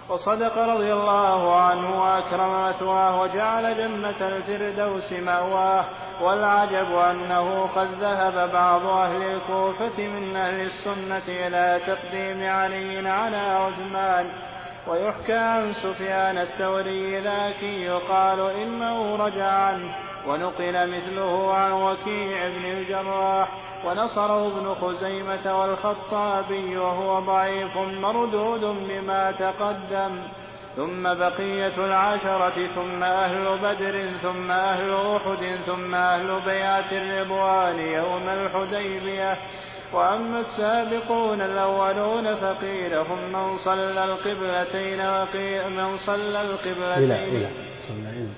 وصدق رضي الله عنه وأكرم مثواه وجعل جنة الفردوس مأواه. والعجب أنه قد ذهب بعض أهل الكوفة من أهل السنة إلى تقديم علي على عثمان. ويحكى عن سفيان الثوري لكن يقال إنه رجع عنه ونقل مثله عن وكيع بن الجراح ونصره ابن خزيمة والخطابي وهو ضعيف مردود بما تقدم. ثم بقية العشرة ثم أهل بدر ثم أهل أحد ثم أهل بيعة الرضوان يوم الحديبية. وأما السابقون الأولون فقيل هم من صلى القبلتين وقيل من صلى القبلتين. إلى إلى صلى إلى.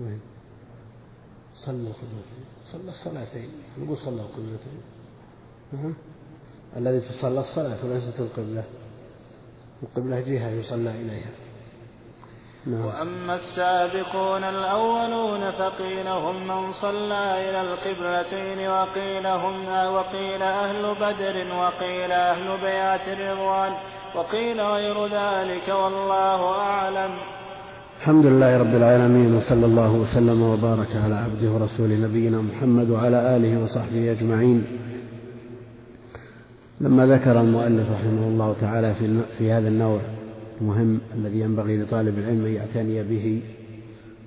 وين؟ صلى القبلتين. صلى الصلاتين. نقول صلى القبلتين. الذي تصلى الصلاة وليست القبلة. القبلة جهة يصلى إليها. نعم. وأما السابقون الأولون فقيل هم من صلى إلى القبلتين وقيل هم وقيل أهل بدر وقيل أهل بيات الرضوان وقيل غير ذلك والله أعلم الحمد لله رب العالمين وصلى الله وسلم وبارك على عبده ورسوله نبينا محمد وعلى آله وصحبه أجمعين لما ذكر المؤلف رحمه الله تعالى في, في هذا النوع المهم الذي ينبغي لطالب العلم أن يعتني به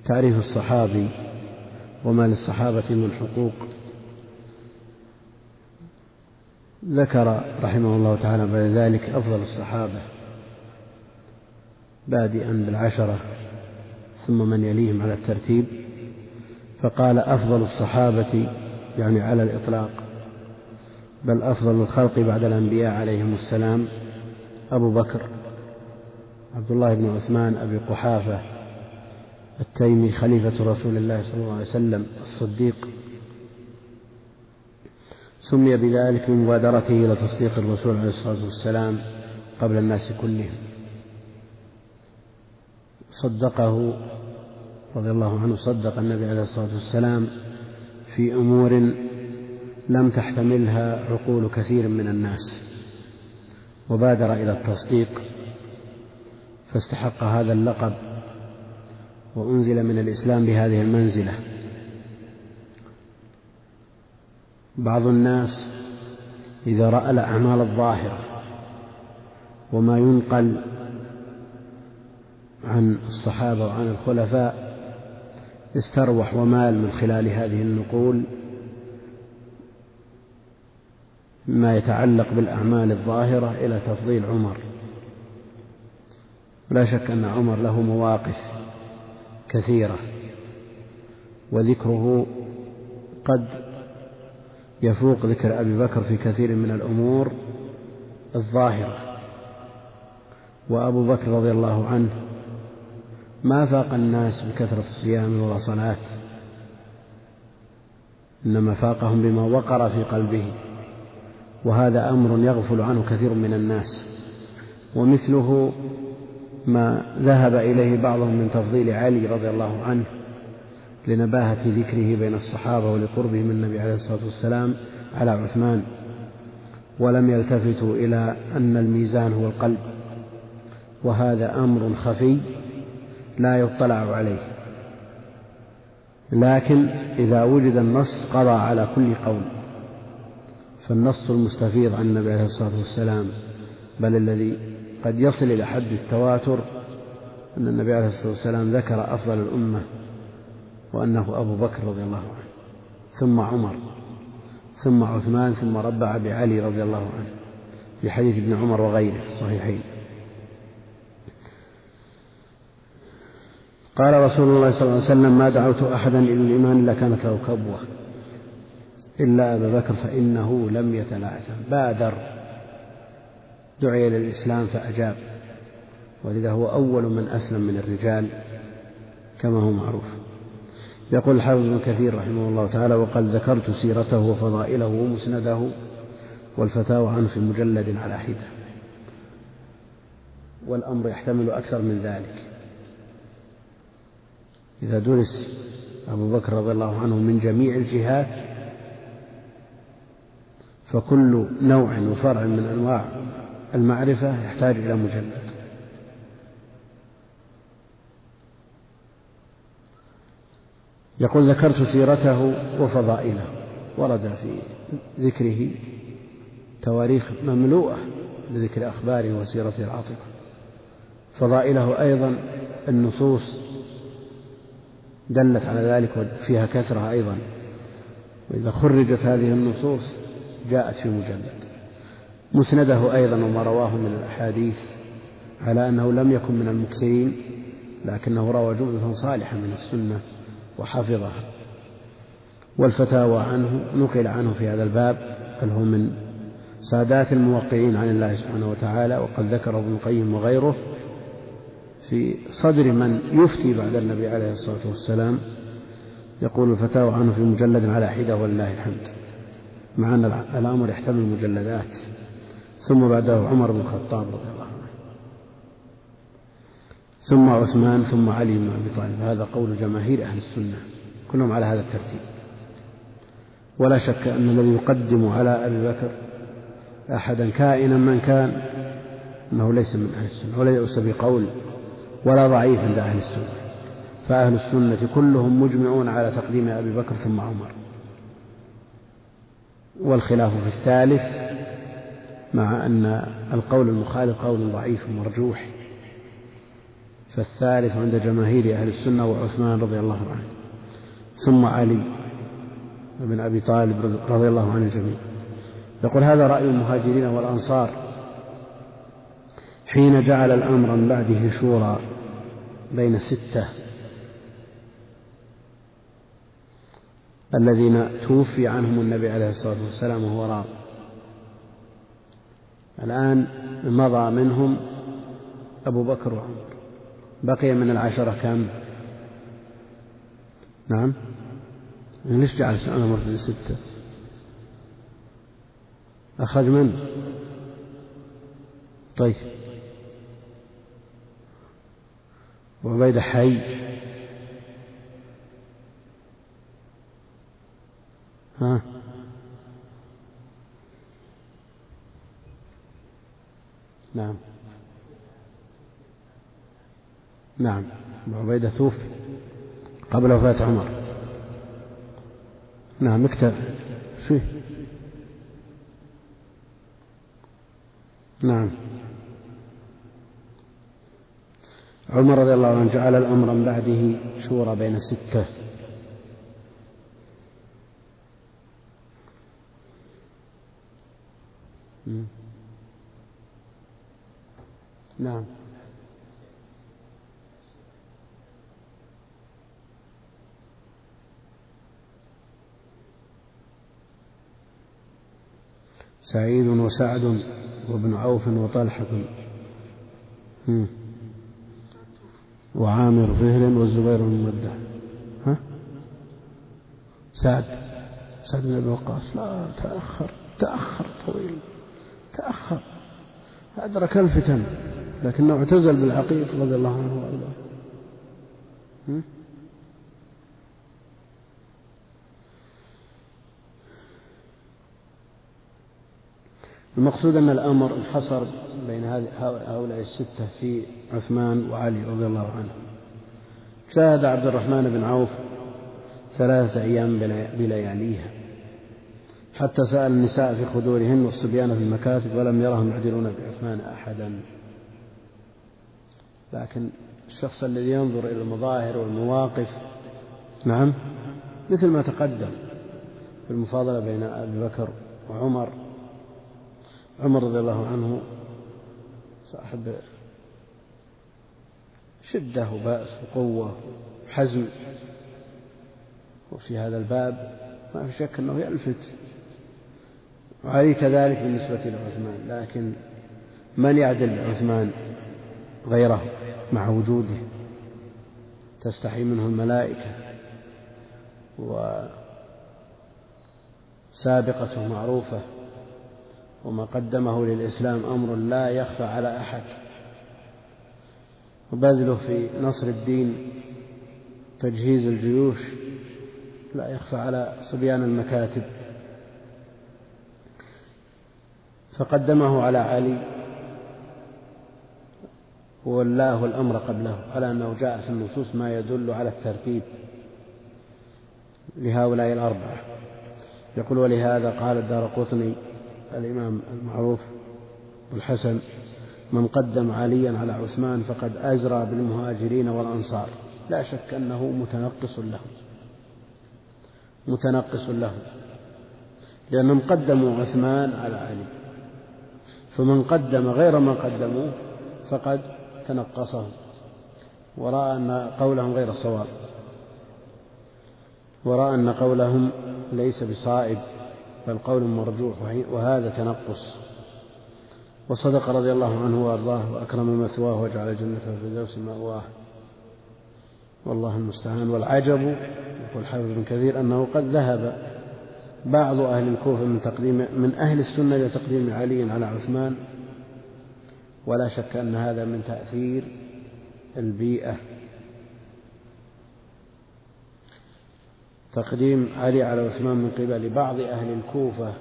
تعريف الصحابي وما للصحابة من حقوق. ذكر رحمه الله تعالى بعد ذلك أفضل الصحابة بادئا بالعشرة ثم من يليهم على الترتيب فقال أفضل الصحابة يعني على الإطلاق بل أفضل الخلق بعد الأنبياء عليهم السلام أبو بكر. عبد الله بن عثمان أبي قحافة التيمي خليفة رسول الله صلى الله عليه وسلم الصديق. سمي بذلك من مبادرته إلى تصديق الرسول عليه الصلاة والسلام قبل الناس كلهم. صدقه رضي الله عنه صدق النبي عليه الصلاة والسلام في أمور لم تحتملها عقول كثير من الناس. وبادر إلى التصديق فاستحق هذا اللقب وأنزل من الإسلام بهذه المنزلة. بعض الناس إذا رأى الأعمال الظاهرة وما ينقل عن الصحابة وعن الخلفاء استروح ومال من خلال هذه النقول ما يتعلق بالأعمال الظاهرة إلى تفضيل عمر. لا شك أن عمر له مواقف كثيرة وذكره قد يفوق ذكر أبي بكر في كثير من الأمور الظاهرة. وأبو بكر رضي الله عنه ما فاق الناس بكثرة الصيام والصلاة إنما فاقهم بما وقر في قلبه وهذا أمر يغفل عنه كثير من الناس ومثله ما ذهب إليه بعضهم من تفضيل علي رضي الله عنه لنباهة ذكره بين الصحابة ولقربه من النبي عليه الصلاة والسلام على عثمان. ولم يلتفتوا إلى أن الميزان هو القلب وهذا أمر خفي لا يطلع عليه. لكن إذا وجد النص قضى على كل قول فالنص المستفيض عن النبي عليه الصلاة والسلام بل الذي قد يصل إلى حد التواتر أن النبي عليه الصلاة والسلام ذكر أفضل الأمة وأنه أبو بكر رضي الله عنه ثم عمر ثم عثمان ثم ربع بعلي رضي الله عنه في حديث ابن عمر وغيره في الصحيحين. قال رسول الله صلى الله عليه وسلم ما دعوت أحدا إلى الإيمان إلا كانت له كبوة إلا أبا بكر فإنه لم يتلعثم بادر. دعي إلى الإسلام فأجاب. ولذا هو أول من أسلم من الرجال كما هو معروف. يقول الحافظ ابن كثير رحمه الله تعالى وقد ذكرت سيرته وفضائله ومسنده والفتاوى عنه في مجلد على حدة. والأمر يحتمل أكثر من ذلك. إذا درس أبو بكر رضي الله عنه من جميع الجهات فكل نوع وفرع من أنواع المعرفة يحتاج إلى مجلد. يقول ذكرت سيرته وفضائله ورد في ذكره تواريخ مملوءة لذكر أخباره وسيرته العاطفة. فضائله أيضا النصوص دلت على ذلك وفيها كثرة أيضا. وإذا خرجت هذه النصوص جاءت في مجلد. مسنده أيضا وما رواه من الأحاديث على أنه لم يكن من المكثرين لكنه روى جملة صالحة من السنة وحفظها. والفتاوى عنه نقل عنه في هذا الباب بل هو من سادات الموقعين عن الله سبحانه وتعالى وقد ذكره ابن القيم وغيره في صدر من يفتي بعد النبي عليه الصلاة والسلام. يقول الفتاوى عنه في مجلد على حدة ولله الحمد مع أن الأمر يحتمل مجلدات. ثم بعده عمر بن الخطاب رضي الله عنه. ثم عثمان ثم علي بن أبي طالب. هذا قول جماهير أهل السنة كلهم على هذا الترتيب. ولا شك أن الذي يقدم على أبي بكر أحدا كائنا من كان أنه ليس من أهل السنة ولا يؤس بقول ولا ضعيف عند أهل السنة. فأهل السنة كلهم مجمعون على تقديم أبي بكر ثم عمر. والخلاف في الثالث مع أن القول المخالف قول ضعيف مرجوح. فالثالث عند جماهير أهل السنة وعثمان رضي الله عنه. ثم علي بن أبي طالب رضي الله عن الجميع يقول هذا رأي المهاجرين والأنصار. حين جعل الأمر من بعده شورى بين الستة الذين توفي عنهم النبي عليه الصلاة والسلام وهو راض الآن مضى منهم أبو بكر وعمر. بقي من العشرة كم؟ نعم. ليش جعل الأمر في الستة أخرج من؟ طيب. وعبيدة حي. ها؟ نعم. نعم. أبو عبيدة توفي قبل وفاة عمر. نعم اكتب. شو؟ نعم. عمر رضي الله عنه جعل الأمر من بعده شورى بين الستة نعم. سعيد وسعد وابن عوف وطلحة. وعامر فهر والزبير بن مدة. ها؟ سعد. سعد بن أبي وقاص. لا تأخر تأخر طويل. تأخر. أدرك الفتن. لكنه اعتزل بالعقيق رضي الله عنه وأرضاه. المقصود أن الأمر انحصر بين هؤلاء الستة في عثمان وعلي رضي الله عنهم شاهد عبد الرحمن بن عوف ثلاثة أيام بلياليها. حتى سأل النساء في خدورهن والصبيان في المكاتب ولم يرهم يعدلون بعثمان أحدا. لكن الشخص الذي ينظر إلى المظاهر والمواقف نعم. مثل ما تقدم في المفاضلة بين أبي بكر وعمر. عمر رضي الله عنه صاحب شدة وبأس وقوة وحزم. وفي هذا الباب ما في شك أنه يلفت. وعلي كذلك بالنسبة لعثمان لكن من يعدل بعثمان غيره؟ مع وجوده. تستحي منه الملائكة. وسابقته معروفة. وما قدمه للإسلام أمر لا يخفى على أحد. وبذله في نصر الدين تجهيز الجيوش لا يخفى على صبيان المكاتب. فقدمه على علي. وولاه الأمر قبله على أنه جاء في النصوص ما يدل على الترتيب لهؤلاء الأربعة. يقول ولهذا قال الدار قطني الإمام المعروف الحسن من قدم عليا على عثمان فقد أزرى بالمهاجرين والأنصار. لا شك أنه متنقص لهم متنقص له. لأنهم قدموا عثمان على علي فمن قدم غير ما قدموه فقد تنقصهم ورأى أن قولهم غير صواب ورأى أن قولهم ليس بصائب بل قول مرجوح وهذا تنقص. وصدق رضي الله عنه وأرضاه وأكرم مثواه وجعل جنته في الفردوس مأواه. والله المستعان. والعجب يقول حافظ بن كثير أنه قد ذهب بعض أهل الكوفة من تقديم من أهل السنة إلى تقديم علي على عثمان ولا شك أن هذا من تأثير البيئة. تقديم علي على عثمان من قبل بعض أهل الكوفة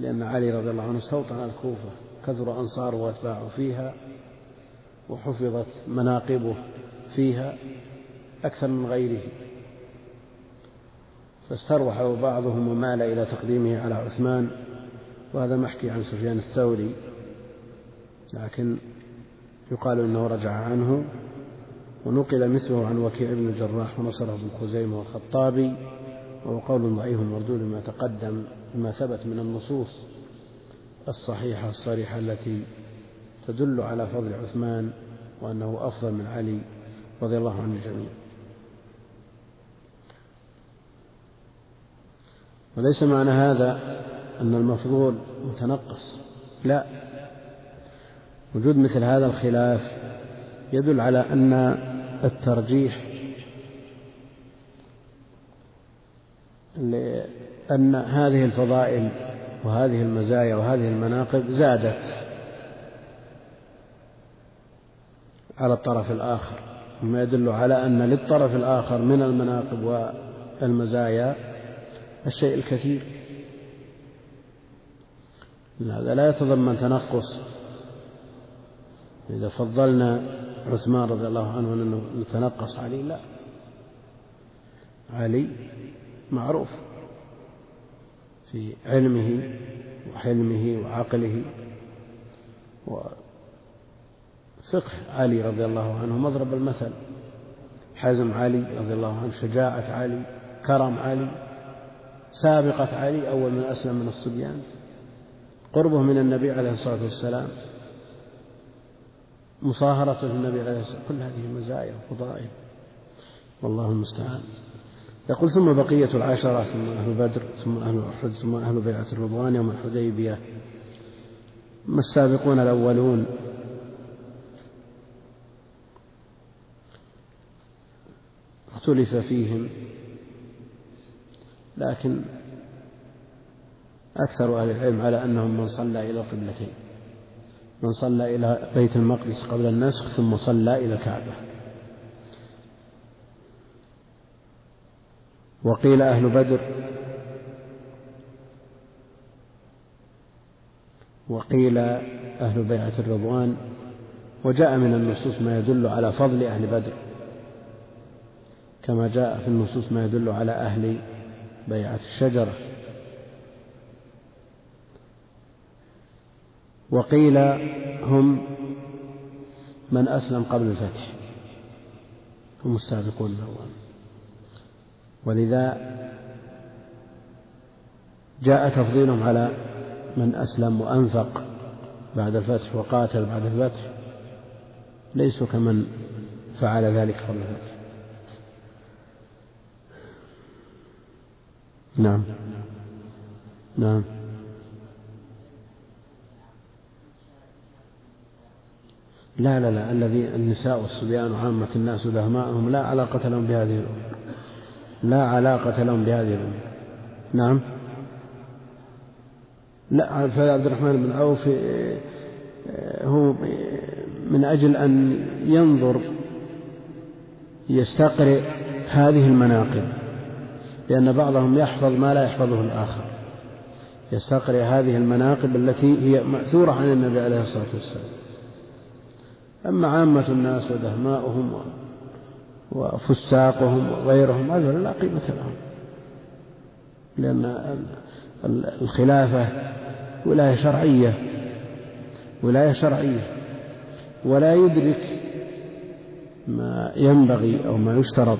لأن علي رضي الله عنه استوطن الكوفة كثر أنصاره وأتباعه فيها وحفظت مناقبه فيها أكثر من غيره. فاستروح بعضهم ومال إلى تقديمه على عثمان وهذا محكي عن سفيان الثوري. لكن يقال إنه رجع عنه ونقل مثله عن وكيع بن الجراح ونصره بن خزيمة والخطابي وهو قول ضعيف مردود ما تقدم بما ثبت من النصوص الصحيحة الصريحة التي تدل على فضل عثمان وأنه أفضل من علي رضي الله عن الجميع وليس معنى هذا أن المفضول متنقص لا. وجود مثل هذا الخلاف يدل على أن الترجيح لأن هذه الفضائل وهذه المزايا وهذه المناقب زادت على الطرف الآخر مما يدل على أن للطرف الآخر من المناقب والمزايا الشيء الكثير. هذا لا يتضمن تنقص إذا فضلنا عثمان رضي الله عنه أنه نتنقص علي لا. علي معروف في علمه وحلمه وعقله وفقه علي رضي الله عنه مضرب المثل. حزم علي رضي الله عنه شجاعة علي كرم علي سابقة علي أول من أسلم من الصبيان. قربه من النبي عليه الصلاة والسلام. مصاهرته للنبي عليه الصلاة والسلام. كل هذه مزايا وفضائل. والله المستعان. يقول ثم بقية العشرة ثم أهل بدر ثم أهل أحد ثم أهل بيعة الرضوان يوم الحديبية. ما السابقون الأولون؟ اختلف فيهم. لكن أكثر أهل العلم على أنهم من صلى إلى القبلتين من صلى إلى بيت المقدس قبل النسخ ثم صلى إلى الكعبة. وقيل أهل بدر وقيل أهل بيعة الرضوان وجاء من النصوص ما يدل على فضل أهل بدر كما جاء في النصوص ما يدل على أهل بيعة الشجرة. وقيل هم من أسلم قبل الفتح هم السابقون الأول. ولذا جاء تفضيلهم على من أسلم وأنفق بعد الفتح وقاتل بعد الفتح ليسوا كمن فعل ذلك قبل الفتح. نعم. نعم. لا لا لا الذي النساء والصبيان وعامة الناس ودهماءهم لا علاقة لهم بهذه الأمور. لا علاقة لهم بهذه الأمور. نعم. لا فعبد الرحمن بن عوف آه، هو من أجل أن ينظر يستقرئ هذه المناقب لأن بعضهم يحفظ ما لا يحفظه الآخر. يستقرئ هذه المناقب التي هي مأثورة عن النبي عليه الصلاة والسلام. أما عامة الناس ودهماؤهم وفساقهم وغيرهم هذا لا قيمة لهم لأن الخلافة ولاية شرعية ولاية شرعية ولا يدرك ما ينبغي أو ما يشترط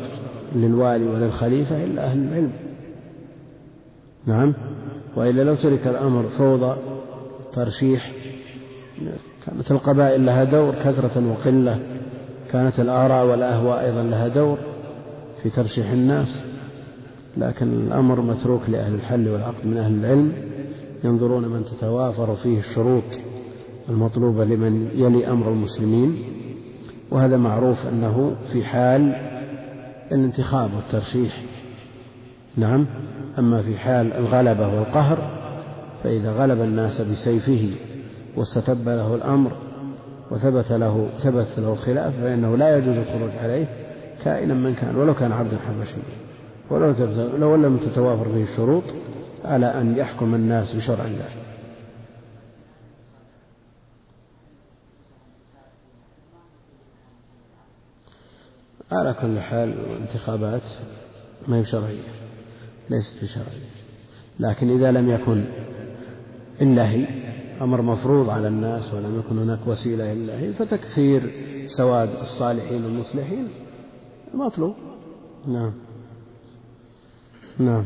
للوالي وللخليفة إلا أهل العلم. نعم؟ وإلا لو ترك الأمر فوضى ترشيح كانت القبائل لها دور كثرة وقلة كانت الآراء والأهواء أيضا لها دور في ترشيح الناس. لكن الأمر متروك لأهل الحل والعقد من أهل العلم ينظرون من تتوافر فيه الشروط المطلوبة لمن يلي أمر المسلمين. وهذا معروف أنه في حال الانتخاب والترشيح. نعم أما في حال الغلبة والقهر فإذا غلب الناس بسيفه واستتب له الأمر وثبت له ثبت له الخلاف فإنه لا يجوز الخروج عليه كائنا من كان ولو كان عبدا حبشيا ولو لو لم تتوافر فيه الشروط على أن يحكم الناس بشرع الله. على كل حال الانتخابات ما هي شرعية ليست بشرعية. لكن إذا لم يكن إلا هي أمر مفروض على الناس ولم يكن هناك وسيلة إلا هي فتكثير سواد الصالحين المصلحين مطلوب. نعم. نعم.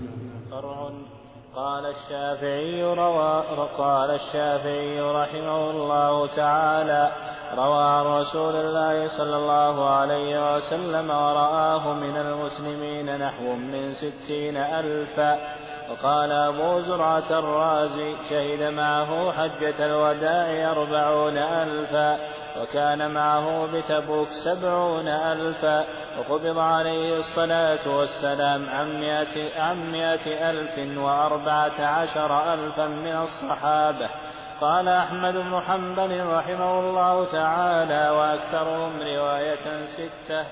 قال الشافعي روى قال الشافعي رحمه الله تعالى روى رسول الله صلى الله عليه وسلم ورآه من المسلمين نحو من ستين ألفا وقال أبو زرعة الرازي شهد معه حجة الوداع أربعون ألفا وكان معه بتبوك سبعون ألفا وقبض عليه الصلاة والسلام عن مئة, عن مئة ألف وأربعة عشر ألفا من الصحابة. قال أحمد بن حنبل رحمه الله تعالى وأكثرهم رواية ستة.